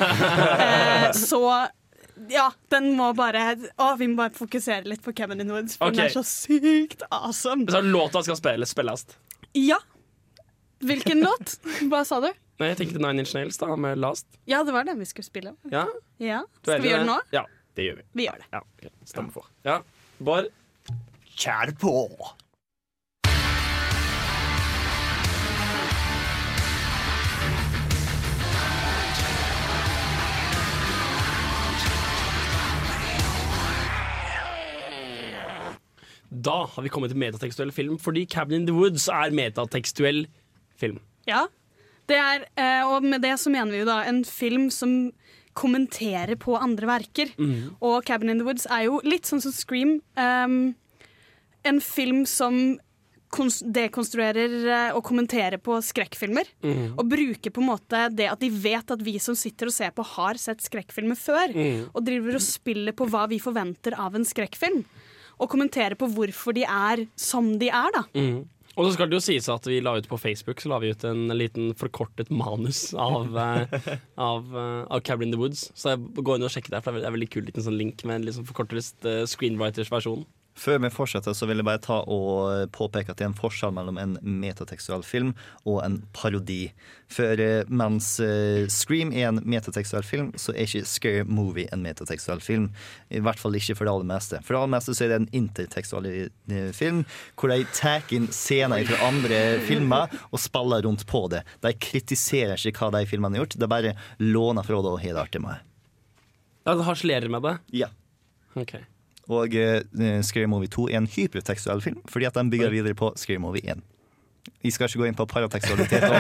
Eh, så ja, den må bare Å, vi må bare fokusere litt på Cabin in the Woods, for okay. den er så sykt awesome. Så låta skal spilles, spilles. Ja. Hvilken låt? *laughs* Hva sa du? Nei, jeg tenkte Nine Inch Nails da, med Last. Ja, det var den vi skulle spille. Ja, Ja. Skal vi gjøre det nå? Ja. Det gjør vi. Vi gjør det. Ja, okay. Stemmer for. Ja. Bård? Kjær på. Da har vi kommet til metatekstuell film, fordi Cabin in the Woods er metatekstuell film. Ja. Det er, eh, og med det så mener vi jo da en film som kommenterer på andre verker. Mm. Og Cabin in the Woods er jo litt sånn som Scream. Um, en film som dekonstruerer eh, og kommenterer på skrekkfilmer. Mm. Og bruker på en måte det at de vet at vi som sitter og ser på, har sett skrekkfilmer før. Mm. Og driver og spiller på hva vi forventer av en skrekkfilm. Og kommentere på hvorfor de er som de er, da. Mm. Og så skal det jo sies at vi la ut på Facebook Så la vi ut en liten forkortet manus av, eh, av, eh, av Cabin in the Woods. Så gå inn og sjekke der, for det er veldig kul liten sånn link med en liksom forkortet eh, screenwriters versjon. Før vi fortsetter, så vil jeg bare ta og påpeke at det er en forskjell mellom en metatekstuell film og en parodi. For eh, mens eh, Scream er en metatekstuell film, så er ikke Scary Movie en metatekstuell film. I hvert fall ikke for det aller meste. For det aller meste så er det en intertekstuell eh, film, hvor de tar inn scener fra andre filmer og spiller rundt på det. De kritiserer ikke hva de filmene har gjort, de bare låner fra det og har det artig med det. Ja, det harselerer med det? Ja. Ok. Og uh, Scary Movie 2 er en hypertekstuell film, fordi at den bygger videre på Scary Movie 1. Vi skal ikke gå inn på paratekstualitet og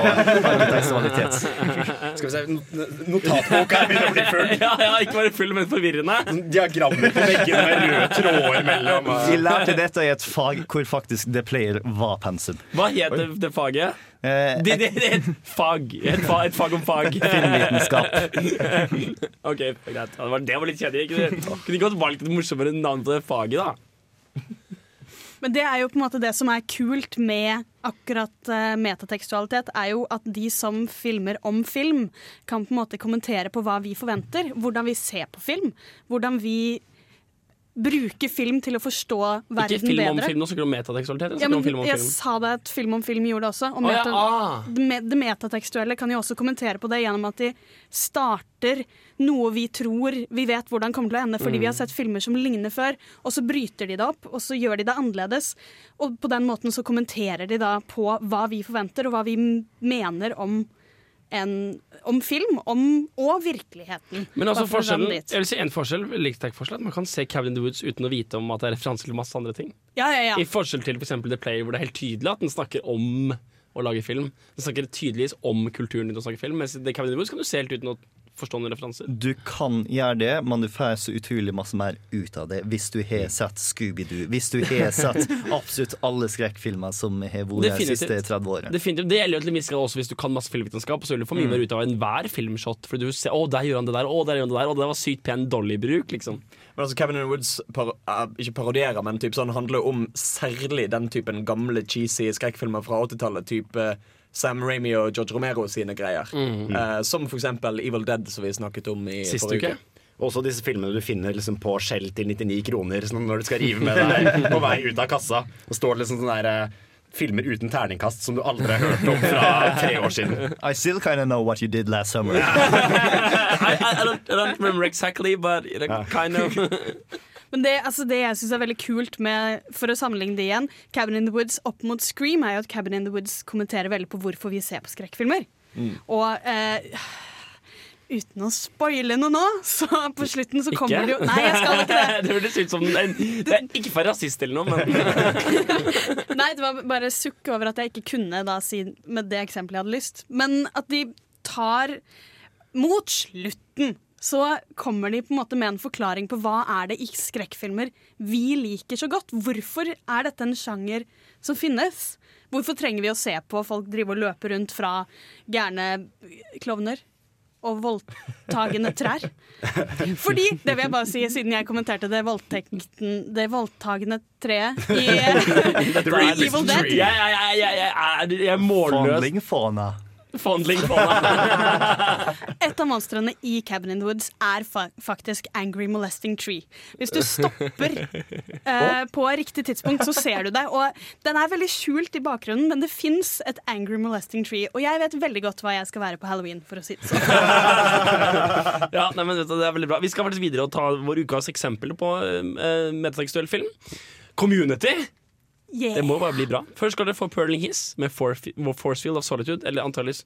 parateksualitet *laughs* Skal vi se, not- Notatboka er begynner å bli full. *laughs* ja, ja, ikke bare full, men forvirrende. Diagrammer på veggene med røde tråder mellom. Vi lærte dette i et fag hvor faktisk The Player var pensum. Hva het det, det faget? Eh, Det, det, det er et fag. Et, fa, et fag om fag. *laughs* Filmvitenskap. ok, greit. Det, var, litt kjedelig. Kunne ikke godt valgt et morsommere navn på det faget, da. Men det er jo på en måte det som er kult med akkurat uh, metatekstualitet, er jo at de som filmer om film, kan på en måte kommentere på hva vi forventer. Hvordan vi ser på film. Hvordan vi bruker film til å forstå verden bedre. Ikke film om bedre. film, nå snakker du om metatekstualitet. Ja, men om film om jeg film? sa det at film om film gjorde det også. Og meta, ah. det, ah. det metatekstuelle kan jo også kommentere på det gjennom at de starter noe vi tror vi vet hvordan kommer til å ende, fordi Mm. vi har sett filmer som ligner før, og så bryter de det opp, og så gjør de det annerledes. Og på den måten så kommenterer de da på hva vi forventer, og hva vi mener om en, om film om, og virkeligheten. Men altså for forskjellen, jeg vil si en forskjell, likhetstrekk-forskjell, Man kan se Cabin in the Woods uten å vite om at det er referanser til masse andre ting. Ja, ja, ja. I forskjell til for eksempel The Player, hvor det er helt tydelig at den snakker om å lage film. Den snakker tydeligvis om kulturen din å snakke film, mens i The Cabin in the Woods kan du se helt uten å forstå noen referanser. Du kan gjøre det, men du får så utrolig masse mer ut av det hvis du har sett Scooby-Doo. Hvis du har *laughs* sett absolutt alle skrekkfilmer som har vært de siste 30 årene. Definitivt. Det gjelder jo til en viss grad også hvis du kan masse filmvitenskap. Så vil du få mye Mm. mer ut av enhver filmshot. For du ser, å, der gjør han det der, å, der gjør han det der, å, det var sykt pen Dolly-bruk, liksom. Men altså Kevin and Woods par, uh, ikke parodierer, men typ sånn handler om særlig den typen gamle cheesy skrekkfilmer fra 80-tallet. Type Sam Ramy og George Romero sine greier. Mm. Uh, som for eksempel Evil Dead, som vi snakket om i Sist forrige uke. uke. Også disse filmene du finner liksom på skjell til 99 kroner sånn når du skal rive med *laughs* deg på vei ut av kassa. Og står liksom sånne der, eh, filmer uten terningkast som du aldri har hørt om fra tre år siden. I still kind of know what you did last summer. *laughs* I, I, I, don't, I don't remember exactly, but kind of. *laughs* Men det, altså det jeg syns er veldig kult med, for å sammenligne det igjen, Cabin in the Woods opp mot Scream, er jo at Cabin in the Woods kommenterer veldig på hvorfor vi ser på skrekkfilmer. Og eh, uten å spoile noe nå, så på slutten så kommer det jo Nei, jeg skal ikke det. *laughs* det høres ut som en, *laughs* det er Ikke for rasist eller noe, men *laughs* Nei, det var bare sukk over at jeg ikke kunne da si med det eksempelet jeg hadde lyst. Men at de tar Mot slutten så kommer de på en måte med en forklaring på hva er det i skrekkfilmer vi liker så godt. Hvorfor er dette en sjanger som finnes? Hvorfor trenger vi å se på folk drive og løpe rundt fra gærne klovner? Og voldtagende trær. Fordi, det vil jeg bare si, siden jeg kommenterte det voldtekten Det voldtagende treet i, *laughs* Evil Dead. Jeg, jeg, jeg, er- jeg er målløs. Fondling. *laughs* Et av monstrene i Cabin in the Woods er fa faktisk Angry Molesting Tree. Hvis du stopper *laughs* eh, på riktig tidspunkt, så ser du det. Og den er veldig skjult i bakgrunnen, men det fins et Angry Molesting Tree. Og jeg vet veldig godt hva jeg skal være på halloween, for å si det sånn. *laughs* Ja, nei, men det er veldig bra Vi skal faktisk videre og ta vår ukas eksempel på eh, metatekstuell film. Community. Yeah. Det må bare bli bra. Først skal dere få Perling Hiss med Force Field of Solitude. Eller antageligvis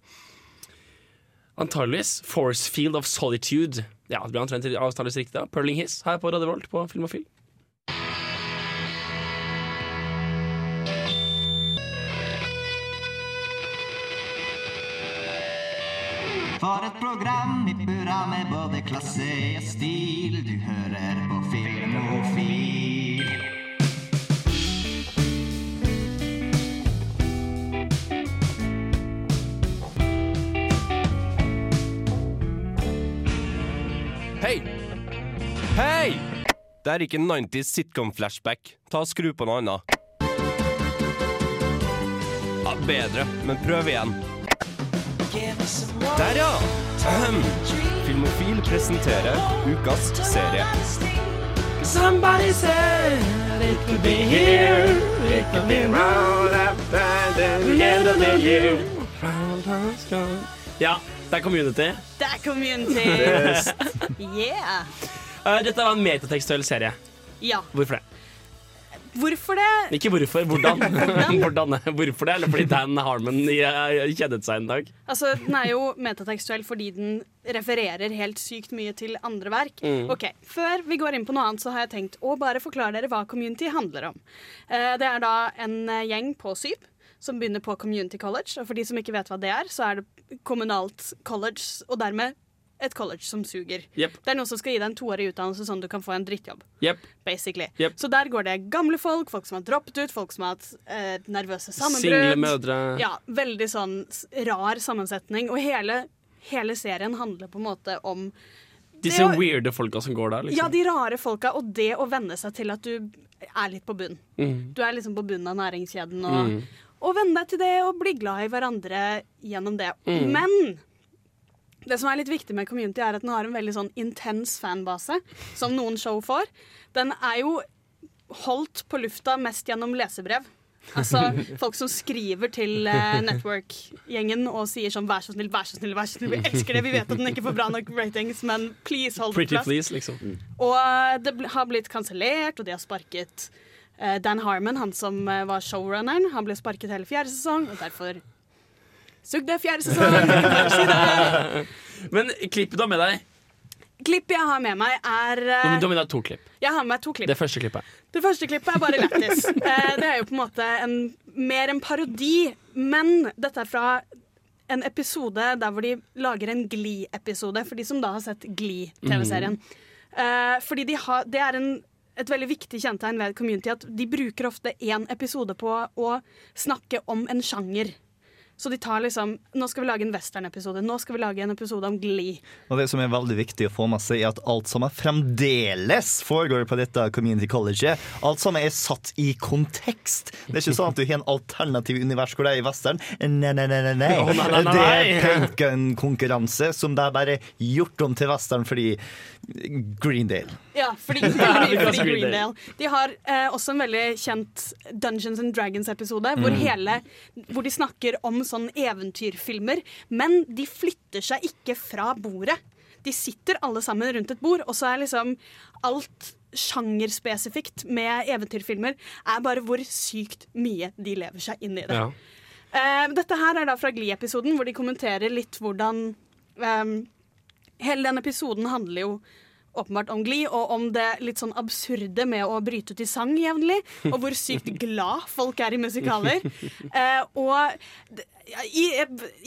Antageligvis Forcefield of Solitude. Ja, det blir antageligvis antageligvis riktig. da Perling Hiss her på Radio Volt på Film For et program i burra med både klasse og stil. Du hører på Filmofil. Hei! Det er ikke 90s sitcom-flashback. Ta og Skru på noe annet. Ja, bedre, men prøv igjen. Der, ja! Ahem. Filmofil presenterer ukas serie. Somebody said it could be here, it could be round the end of the year. Ja, det er community. Det er community. *laughs* Yeah. Eh, Dette var en metatekstuell serie. Ja. Hvorfor det? Hvorfor det? Ikke hvorfor, hvordan. *laughs* *laughs* hvordan? Hvorfor det? Eller fordi Dan Harmon kjennet kjedet seg en dag? Altså, Den er jo metatekstuell fordi den refererer helt sykt mye til andre verk. Mm. Ok, Før vi går inn på noe annet, så har jeg tenkt å bare forklare dere hva community handler om. Eh, Det er da en eh, gjeng på Syp som begynner på Community College. Og for de som ikke vet hva det er, så er det kommunalt college, og dermed et college som suger. Yep. Det er noen som skal gi deg en toårig utdannelse sånn du kan få en drittjobb. Yep. Basically. Jep. Så der går det gamle folk, folk som har droppet ut, folk som har hatt eh, nervøse sammenbrudd. Single mødre. Ja, veldig sånn rar sammensetning. Og hele, hele serien handler på en måte om Disse å- weirde folka som går der, liksom. Ja, de rare folka, og det å venne seg til at du er litt på bunn. Mm. Du er liksom på bunnen av næringskjeden, og, Mm. og venne deg til det og bli glad i hverandre gjennom det. Mm. Men det som er litt viktig med Community, er at den har en veldig sånn intens fanbase, som noen show får. Den er jo holdt på lufta mest gjennom lesebrev. Altså folk som skriver til eh, Network-gjengen og sier sånn 'vær så snill, vær så snill', vær så snill, vi elsker det, vi vet at den ikke får bra nok ratings, men please hold Pretty plass. please, liksom. Og eh, det bl- har blitt kansellert, og de har sparket eh, Dan Harmon, han som eh, var showrunneren. Han ble sparket hele fjerde sesong, og derfor sugde er fjerde sesong. *laughs* Men klippet du har med deg Klippet jeg har med meg, er eh, du har med deg to klipp. Jeg har med meg to klipp. Det første klippet. Det første klippet er bare lættis. *laughs* Eh, det er jo på en måte en, mer en parodi, men dette er fra en episode der hvor de lager en Glee-episode, for de som da har sett Glee-TV-serien. Eh, fordi de har, det er en, et veldig viktig kjennetegn ved Community at de bruker ofte én episode på å snakke om en sjanger. Så de tar liksom Nå skal vi lage en western-episode. Nå skal vi lage en episode om Glee. Og det som er veldig viktig å få med seg, er at alt sammen fremdeles foregår på dette community colleget. Alt sammen er satt i kontekst. Det er ikke sånn at du har en alternativ univers hvor det er i western. Nei, nei, nei. nei, nei. Oh, nei, nei, nei. Det er Paintgun-konkurranse som det er bare gjort om til western fordi Greendale. Ja, fordi, *laughs* fordi Greendale. De har eh, også en veldig kjent Dungeons and Dragons-episode hvor, Mm. hele- hvor de snakker om sånn eventyrfilmer, men de flytter seg ikke fra bordet. De sitter alle sammen rundt et bord, og så er liksom alt sjangerspesifikt med eventyrfilmer er bare hvor sykt mye de lever seg inn i det. Ja. Uh, dette her er da fra Gli-episoden, hvor de kommenterer litt hvordan um, Hele den episoden handler jo åpenbart om Gli, og om det litt sånn absurde med å bryte ut i sang jevnlig, og hvor sykt *laughs* glad folk er i musikaler. Uh, og i,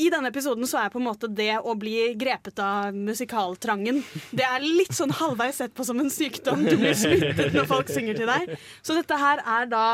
i denne episoden så er på en måte det å bli grepet av musikaltrangen Det er litt sånn halvveis sett på som en sykdom. Du blir smittet når folk synger til deg. Så dette her er da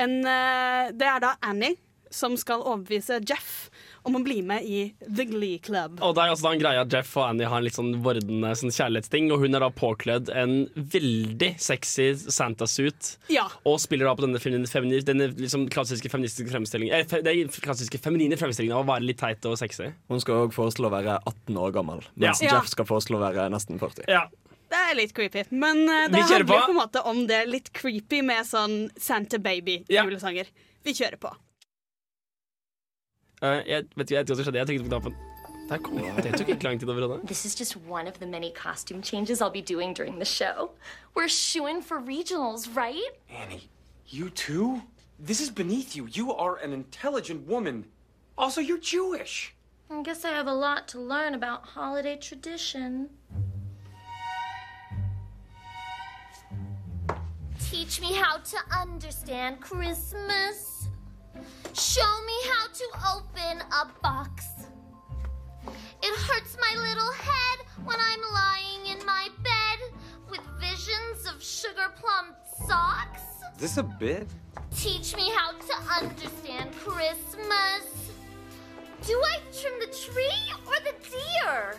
en eh, Det er da Annie som skal overbevise Jeff om å bli med i The Glee Club. Og det er også da en greie at Jeff og Annie har en litt sånn vordende sånn kjærlighetsting, og hun er da påkledd en veldig sexy Santa-suit. Ja. Og spiller da på denne, femini, denne liksom klassiske feministiske fremstillingen eh, fe, Den klassiske feminine fremstillingen av å være litt teit og sexy. Hun skal òg foreslå å være 18 år gammel, mens Ja. Jeff skal foreslå å være nesten 40. Ja. Det er litt creepy, men eh, det handler på. jo på en måte om det litt creepy med sånn Santa Baby-julesanger. Vi kjører på. Eh, jeg vet ikke jeg vet ikke hva som skjedde. Jeg trykket på knappen. Der kom det. Det tok ikke lang tid over det. This is just one of the many costume changes I'll be doing during the show. We're shooing for regionals, right? Annie, you too? This is beneath you. You are an intelligent woman. Also, you're Jewish. I guess I have a lot to learn about holiday tradition. Teach me how to understand Christmas. Show me how to open a box. It hurts my little head when I'm lying in my bed with visions of sugar plum socks. Is this a bit? Teach me how to understand Christmas. Do I trim the tree or the deer?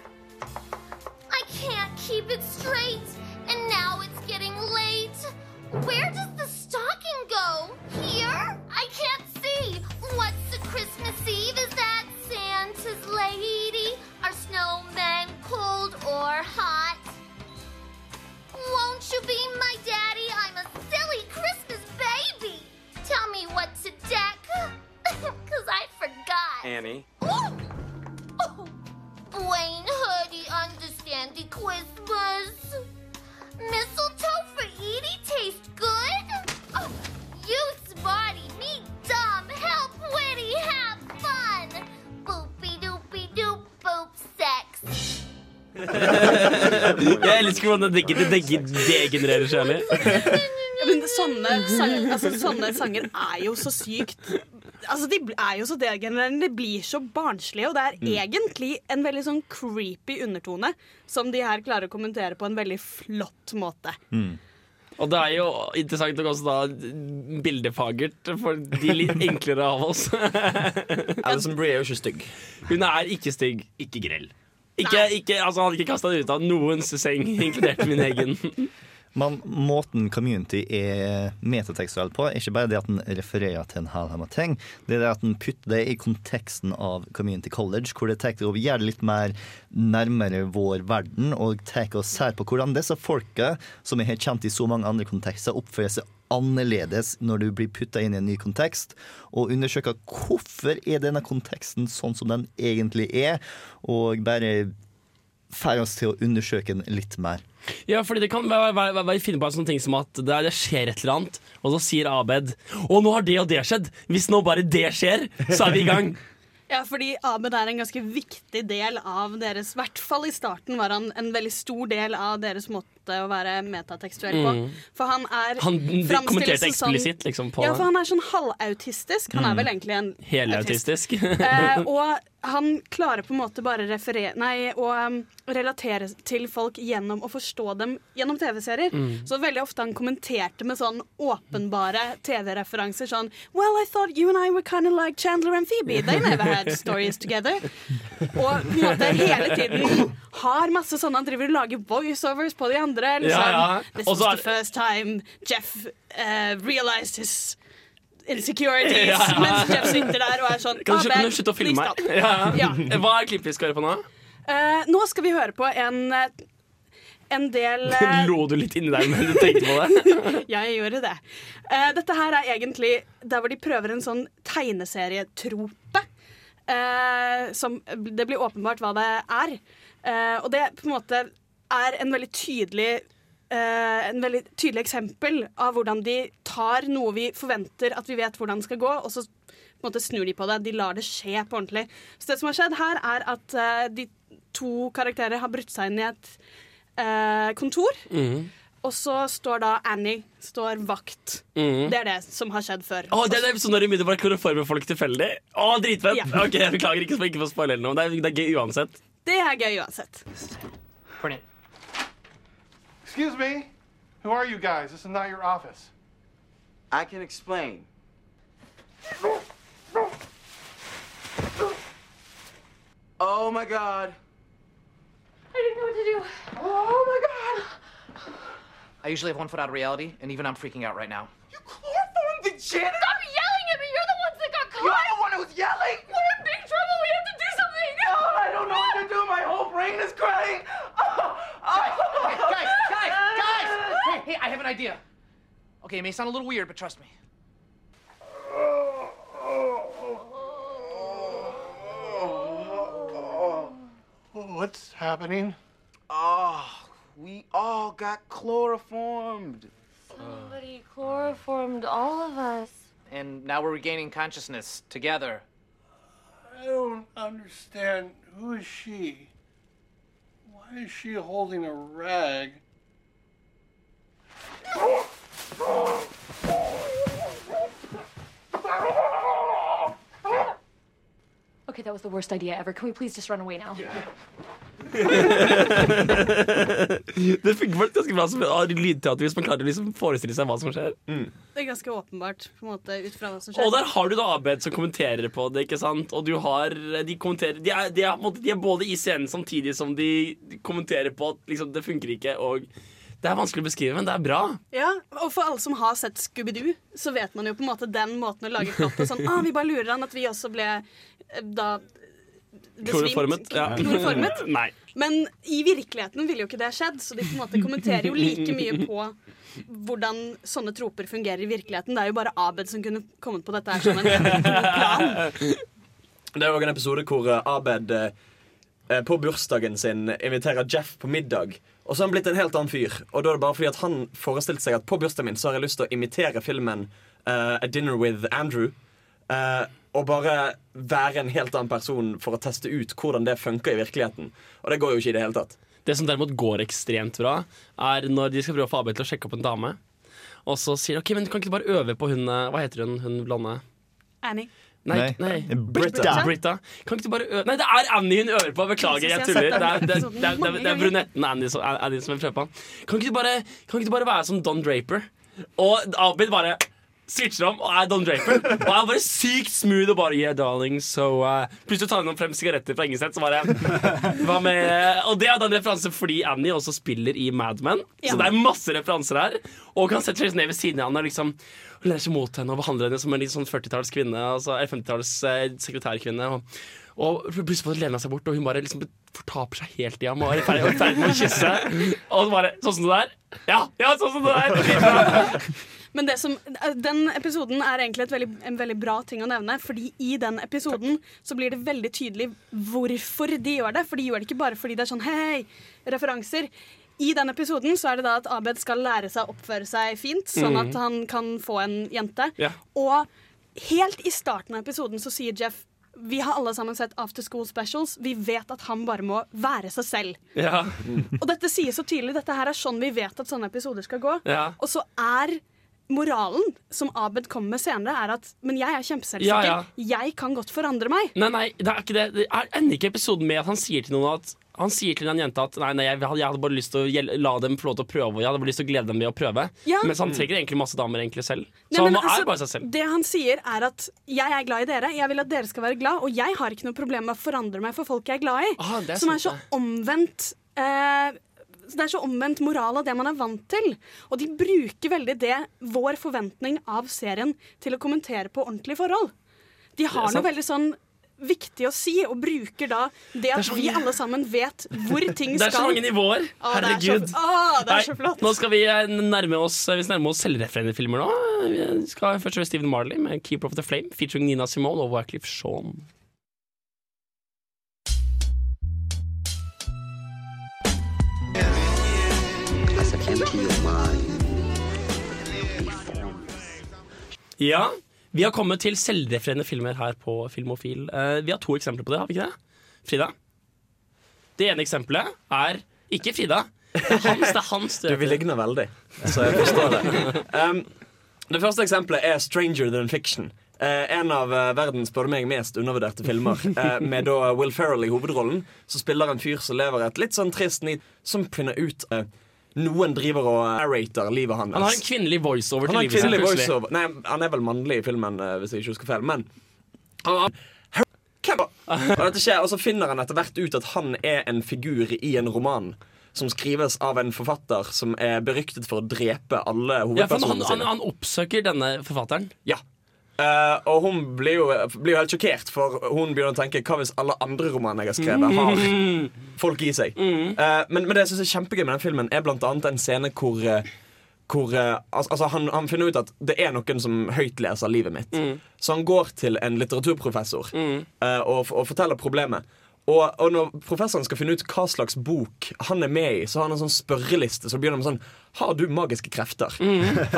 I can't keep it straight, and now it's getting late. Where does the stocking go? Here? I can't Hey, what's the Christmas Eve? Is that Santa's lady? Are snowmen cold or hot? Won't you be my daddy? I'm a silly Christmas baby. Tell me what to deck, *laughs* because I forgot. Annie. Oh! oh. Blaine Hoodie, understandy Christmas. Mistletoe for Edie tastes good? Oh. You smarty, me dumb, help witty, have fun. Boopy doopy doop boop sex. *laughs* Jeg elsker hvordan det deg- degenererer seg ærlig. Men sånne, sang, altså, sånne sanger er jo så sykt Altså, De er jo så degenererende. De blir så barnslige, og det er Mm. egentlig en veldig sånn creepy undertone som de her klarer å kommentere på en veldig flott måte. Og det er jo interessant nok også da bildefagert for de litt *laughs* enklere av oss. *laughs* Alison Brie er jo ikke stygg. Hun er ikke stygg. Ikke grell. Ikke, ikke, altså, han hadde ikke kasta det ut av noens seng, inkludert min egen. *laughs* Men måten community er metatekstuell på, er ikke bare det at den refererer til en med ting. Det er det at den putter det i konteksten av Community College, hvor det tar å gjøre det litt mer nærmere vår verden, og tar oss ser på hvordan disse folka, som jeg har kjent i så mange andre kontekster, oppfører seg annerledes når du blir putta inn i en ny kontekst, og undersøker hvorfor er denne konteksten sånn som den egentlig er, og bare får oss til å undersøke den litt mer. Ja, fordi det kan være, være, være, finne på en sånn ting som at det, det skjer et eller annet, og så sier Abed Å, nå har det og det skjedd! Hvis nå bare det skjer, så er vi i gang! *laughs* Ja, fordi Abed er en ganske viktig del av deres I hvert fall i starten var han en veldig stor del av deres måte å være metatekstuell på. Mm. For han er Han kommenterte som sånn- eksplisitt liksom på Ja, for han er sånn halvautistisk. Han er Mm. vel egentlig en autist. Eh, *laughs* og han klarer på en måte bare Nei, å um, relatere til folk gjennom å forstå dem gjennom TV-serier. Mm. Så veldig ofte han kommenterte med sånn åpenbare TV-referanser sånn Well, I thought you and I were kind of like Chandler and Phoebe. They never had stories together. Og på en måte hele tiden har masse sånne Han driver og lager voiceovers på de andre. Liksom. Ja, ja. This is the first time Jeff uh, realized his insecurities. Ja, ja. Mens Jeff sitter der og er sånn Kan du, "Ah, kan du slutte å filme meg? Ja. Ja. *laughs* Hva er klippet vi skal høre på nå? Uh, nå skal vi høre på en, eh, en del uh... *laughs* Lo du litt inni deg mens du tenkte på det? *laughs* Jeg gjorde det. Uh, dette her er egentlig der hvor de prøver en sånn tegneserietrope. Uh, som Det blir åpenbart hva det er. Eh, og det på en måte er en veldig tydelig eh, en veldig tydelig eksempel av hvordan de tar noe vi forventer at vi vet hvordan det skal gå, og så på en måte snur de på det. De lar det skje på ordentlig. Så det som har skjedd her, er at uh, de to karakterer har brutt seg inn i et uh, kontor. Mm. Og så står da Annie står vakt. Mm. Det er det som har skjedd før. Åh, det er det sånn når de begynner bare å kloroforme folk tilfeldig? Å, dritfett! Ja. Ok, jeg Beklager ikke for ikke for å spoile noe. Det er, det er gøy uansett. Det er gøy uansett. Excuse me? Who are you guys? This is not your office. I can explain. Oh my god. I didn't know what to do. Oh my god. I usually have one foot out of reality, and even I'm freaking out right now. You chloroform the janitor? Stop yelling at me! You're the ones that got caught! You're the one who's yelling? We're in big trouble! We have to do something! Oh, I don't know what to do. My whole brain is crying. Oh, oh. Okay, guys, guys, guys! Hey, hey, I have an idea. Okay, it may sound a little weird, but trust me. What's happening? Oh, we all got chloroformed. Somebody chloroformed all of us. And now we're regaining consciousness together. I don't understand. Who is she? Why is she holding a rag? Okay, that was the worst idea ever. Can we please just run away now? *laughs* Det funker faktisk ganske bra som lydteater hvis man klarer å liksom forestille seg hva som skjer. Det er ganske åpenbart på en måte ut fra hva som skjer. Og der har du da Abed som kommenterer på det, ikke sant? Og du har De kommenterer De er, de er, på en måte, de er både i scenen samtidig som de kommenterer på at liksom, det funker ikke, og Det er vanskelig å beskrive, men det er bra. Ja, og for alle som har sett Scooby-Doo, så vet man jo på en måte den måten å lage plott på. Sånn, ah, vi bare lurer han at vi også ble eh, da Kloreformet Kloroformet. Ja. Kloroformet. *laughs* Nei. Men i virkeligheten ville jo ikke det skjedd, så de på en måte kommenterer jo like mye på hvordan sånne troper fungerer i virkeligheten. Det er jo bare Abed som kunne kommet på dette her som en plan. Det er òg en episode hvor eh, Abed eh, på bursdagen sin inviterer Jeff på middag. Og så har han blitt en helt annen fyr. Og da er det bare fordi at han forestilte seg at på bursdagen min så har jeg lyst til å imitere filmen uh, A Dinner with Andrew. Uh, og bare være en helt annen person for å teste ut hvordan det funker i virkeligheten. Og det går jo ikke i det hele tatt. Det som derimot går ekstremt bra, er når de skal prøve å få Abel til å sjekke opp en dame. Og så sier de OK, men kan ikke du bare øve på hun eh, Hva heter hun, hun blonde? Annie. Nei, Nei. Britta. Britta. Kan ikke du bare Nei, det er Annie hun øver på! Beklager, jeg tuller. Det er, det, det, det, det er brunetten Annie som, Annie som jeg prøve på. Kan ikke, du bare, kan ikke du bare være som Don Draper? Og Abid bare switcher om og er Don Draper. Og er bare sykt smooth og bare Yeah, darling, so uh, Plutselig tar hun fram sigaretter fra ingen sett, så bare Hva med Og det er da en referanse fordi Annie også spiller i Mad Men. Så det er masse referanser her. Og han setter seg ned ved siden av henne og liksom lener seg mot henne og behandler henne som en litt sånn 40-talls kvinne. Altså, eller 50-talls eh, sekretærkvinne. Og, og plutselig får han seg bort, og hun bare liksom fortaper seg helt i ham og er i ferd er med å kysse. Og bare Sånn som det der? Ja, ja, sånn som det der! Men det som, den episoden er egentlig et veldig, en veldig bra ting å nevne. Fordi i den episoden så blir det veldig tydelig hvorfor de gjør det. For de gjør det ikke bare fordi det er sånn hei, referanser. I den episoden så er det da at Abed skal lære seg å oppføre seg fint, sånn Mhm. at han kan få en jente. Ja. Og helt i starten av episoden så sier Jeff vi har alle sammen sett After School Specials. Vi vet at han bare må være seg selv. Ja. Og dette sier så tydelig. Dette her er sånn vi vet at sånne episoder skal gå. Ja. Og så er moralen som Abed kommer med senere, er at Men jeg er kjempeselvsikker. Ja, ja. Jeg kan godt forandre meg. Nei, nei, det er ikke det. Det er ender ikke episoden med at han sier til noen at han sier til en jente at nei, nei, jeg, jeg hadde bare lyst til å la dem få lov til å prøve. Og jeg hadde bare lyst til å glede dem ved å prøve Ja. Mens han trenger egentlig masse damer egentlig selv. Nei, Så men han altså, er bare seg selv. Det han sier, er at jeg er glad i dere. Jeg vil at dere skal være glad, og jeg har ikke noe problem med å forandre meg for folk jeg er glad i. Ah, er som er sant, så omvendt eh, Det er så omvendt moral av det man er vant til. Og de bruker veldig det, vår forventning av serien, til å kommentere på ordentlige forhold. De har noe veldig sånn viktig å si, og bruker da det at det vi alle sammen vet hvor ting skal. *laughs* Det er så mange nivåer. Er Herregud. Å, det er så flott. Nå skal vi eh, nærme oss Vi nærmer oss selvrefererende filmer nå. Vi skal først høre Steven Marley med 'Keeper of the Flame' featuring Nina Simone og Wycliffe Shaun. Ja, vi har kommet til selvrefererende filmer her på Filmofil. Eh, vi har to eksempler på det, har vi ikke det? Frida? Det ene eksempelet er ikke Frida. Det er hans. Det er hans Du, vi ligner veldig, så jeg forstår det. Um, det første eksempelet er 'Stranger Than Fiction'. Uh, en av uh, verdens spør meg, mest undervurderte filmer. Uh, med da Will Ferrell i hovedrollen, som spiller en fyr som lever et litt sånn trist liv, som finner ut eh, Noen driver og narrater livet hans. Han har en kvinnelig voiceover til livet sitt. voiceover. Nei, han er vel mannlig i filmen, eh, hvis jeg ikke husker feil. Men han og så finner han etter hvert ut at han er en figur i en roman som skrives av en forfatter som er beryktet for å drepe alle Ja, han, hovedpersonene han, sine. han oppsøker denne forfatteren. Ja. Eh, og hun blir jo, blir jo helt sjokkert, for hun begynner å tenke hva hvis alle andre romaner jeg har skrevet, har folk i seg. Uh, men, men det jeg synes er kjempegøy med den filmen, er blant annet en scene hvor, eh, hvor uh, altså han, han finner ut at det er noen som høytleser livet mitt. Mm. Så han går til en litteraturprofessor eh, og, og forteller problemet. Og, og når professoren skal finne ut hva slags bok han er med i, så har han en sånn spørreliste. Så begynner han med sånn Har du magiske krefter?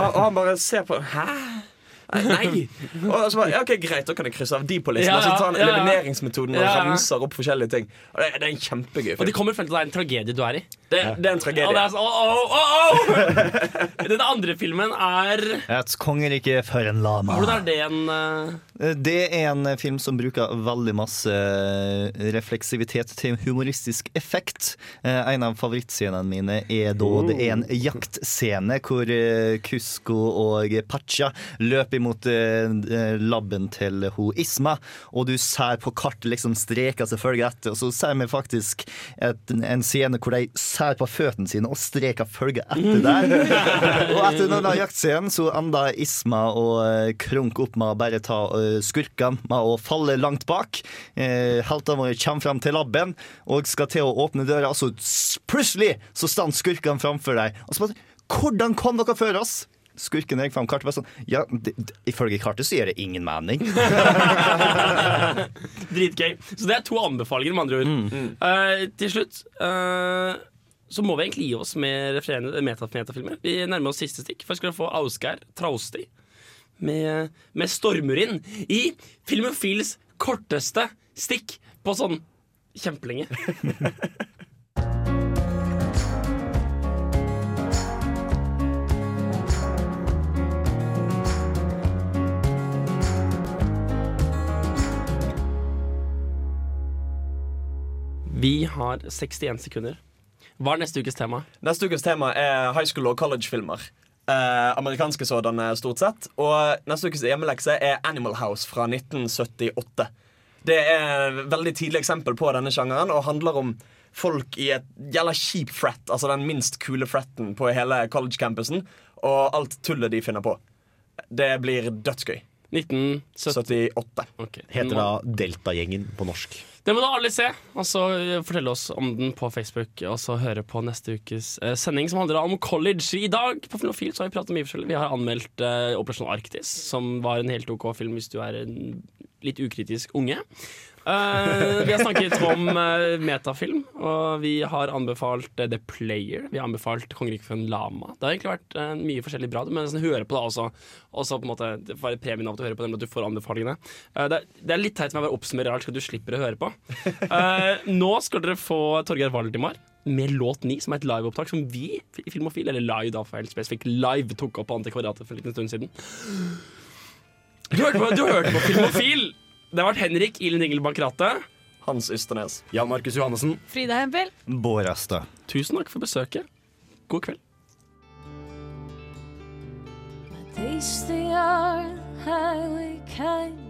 og, og han bare ser på Hæ? Nei! Og så bare, ja, ok, Greit, da kan jeg krysse av de på listen. Ja, ja, så tar han ja, ja. elimineringsmetoden og Ja, ja. ramser opp forskjellige ting. Og det, det er en kjempegøy film. Og de kommer frem til at det er en tragedie du er i. Det, det er en tragedie. Er så, oh, oh, oh, oh. Den andre filmen er Et kongerike for en lama. Hvordan er det en uh... Det er en film som bruker veldig masse refleksivitet til humoristisk effekt. Eh, En av favorittscenene mine er da det er en jaktscene hvor eh, Kusko og Pacha løper imot eh, labben til ho Isma, og du ser på kartet liksom streker selvfølgelig etter, og så ser vi faktisk et, en scene hvor de ser på føttene sine og streker følger etter der. *laughs* og etter denne jaktscenen så ender Isma og eh, krunk opp med å bare ta eh, skurkene med å falle langt bak. Eh, Heltene våre kommer fram til labben og skal til å åpne døra, og så plutselig så stanser skurkene framfor deg. Og så bare Hvordan kom dere før oss? Skurken legger fram kartet. var sånn, ja, det, ifølge kartet så gir det ingen mening. *laughs* Dritgøy. Så det er to anbefalinger, med andre ord. Eh, til slutt uh, så må vi egentlig gi oss med meta- metafilmer. Vi nærmer oss siste stikk. Først skal vi få Ausgeir Trausti med, med Stormurin i Filmofils korteste stikk på sånn kjempelenge. *laughs* Vi har 61 sekunder. Hva er neste ukes tema? Neste ukes tema er high school og college-filmer. Eh, amerikanske sådanne, stort sett. Og neste ukes hjemmelekse er Animal House fra 1978. Det er et veldig tidlig eksempel på denne sjangeren og handler om folk i et jævla kjip frat, altså den minst kule fratten på hele college-campusen, og alt tullet de finner på. Det blir dødsgøy. 1978. Heter da Deltagjengen på norsk. Det må da alle se, og så eh, fortelle oss om den på Facebook. Og så høre på neste ukes eh, sending som handler om college. I dag på Filmofil så har vi pratet mye forskjellig. Vi har anmeldt eh, Operasjon Arktis, som var en helt OK film hvis du er en litt ukritisk unge. Eh, vi har snakket om uh, metafilm, og vi har anbefalt uh, The Player. Vi har anbefalt Kongeriket Lama. Det har egentlig vært mye forskjellig bra, men nesten høre på det også. Også på en måte det får være premien av å høre på dem, at du får anbefalingene. Det, er- det er litt teit med å være oppsummerer alt, så du slipper å høre på. Nå skal dere få Torgeir Valdimar med låt 9, som er et liveopptak som vi i Filmofil, eller Live da for helt spesifikt, live tok opp på Antikvariatet for en liten stund siden. Du hørte på, du hørte på Filmofil! Det har vært Henrik Ilen Ringelbakk Rattet. Hans Ysternes. Jan Markus Johannessen. Frida Hempel. Bård Astad. Tusen takk for besøket. God kveld. My days they are highway kind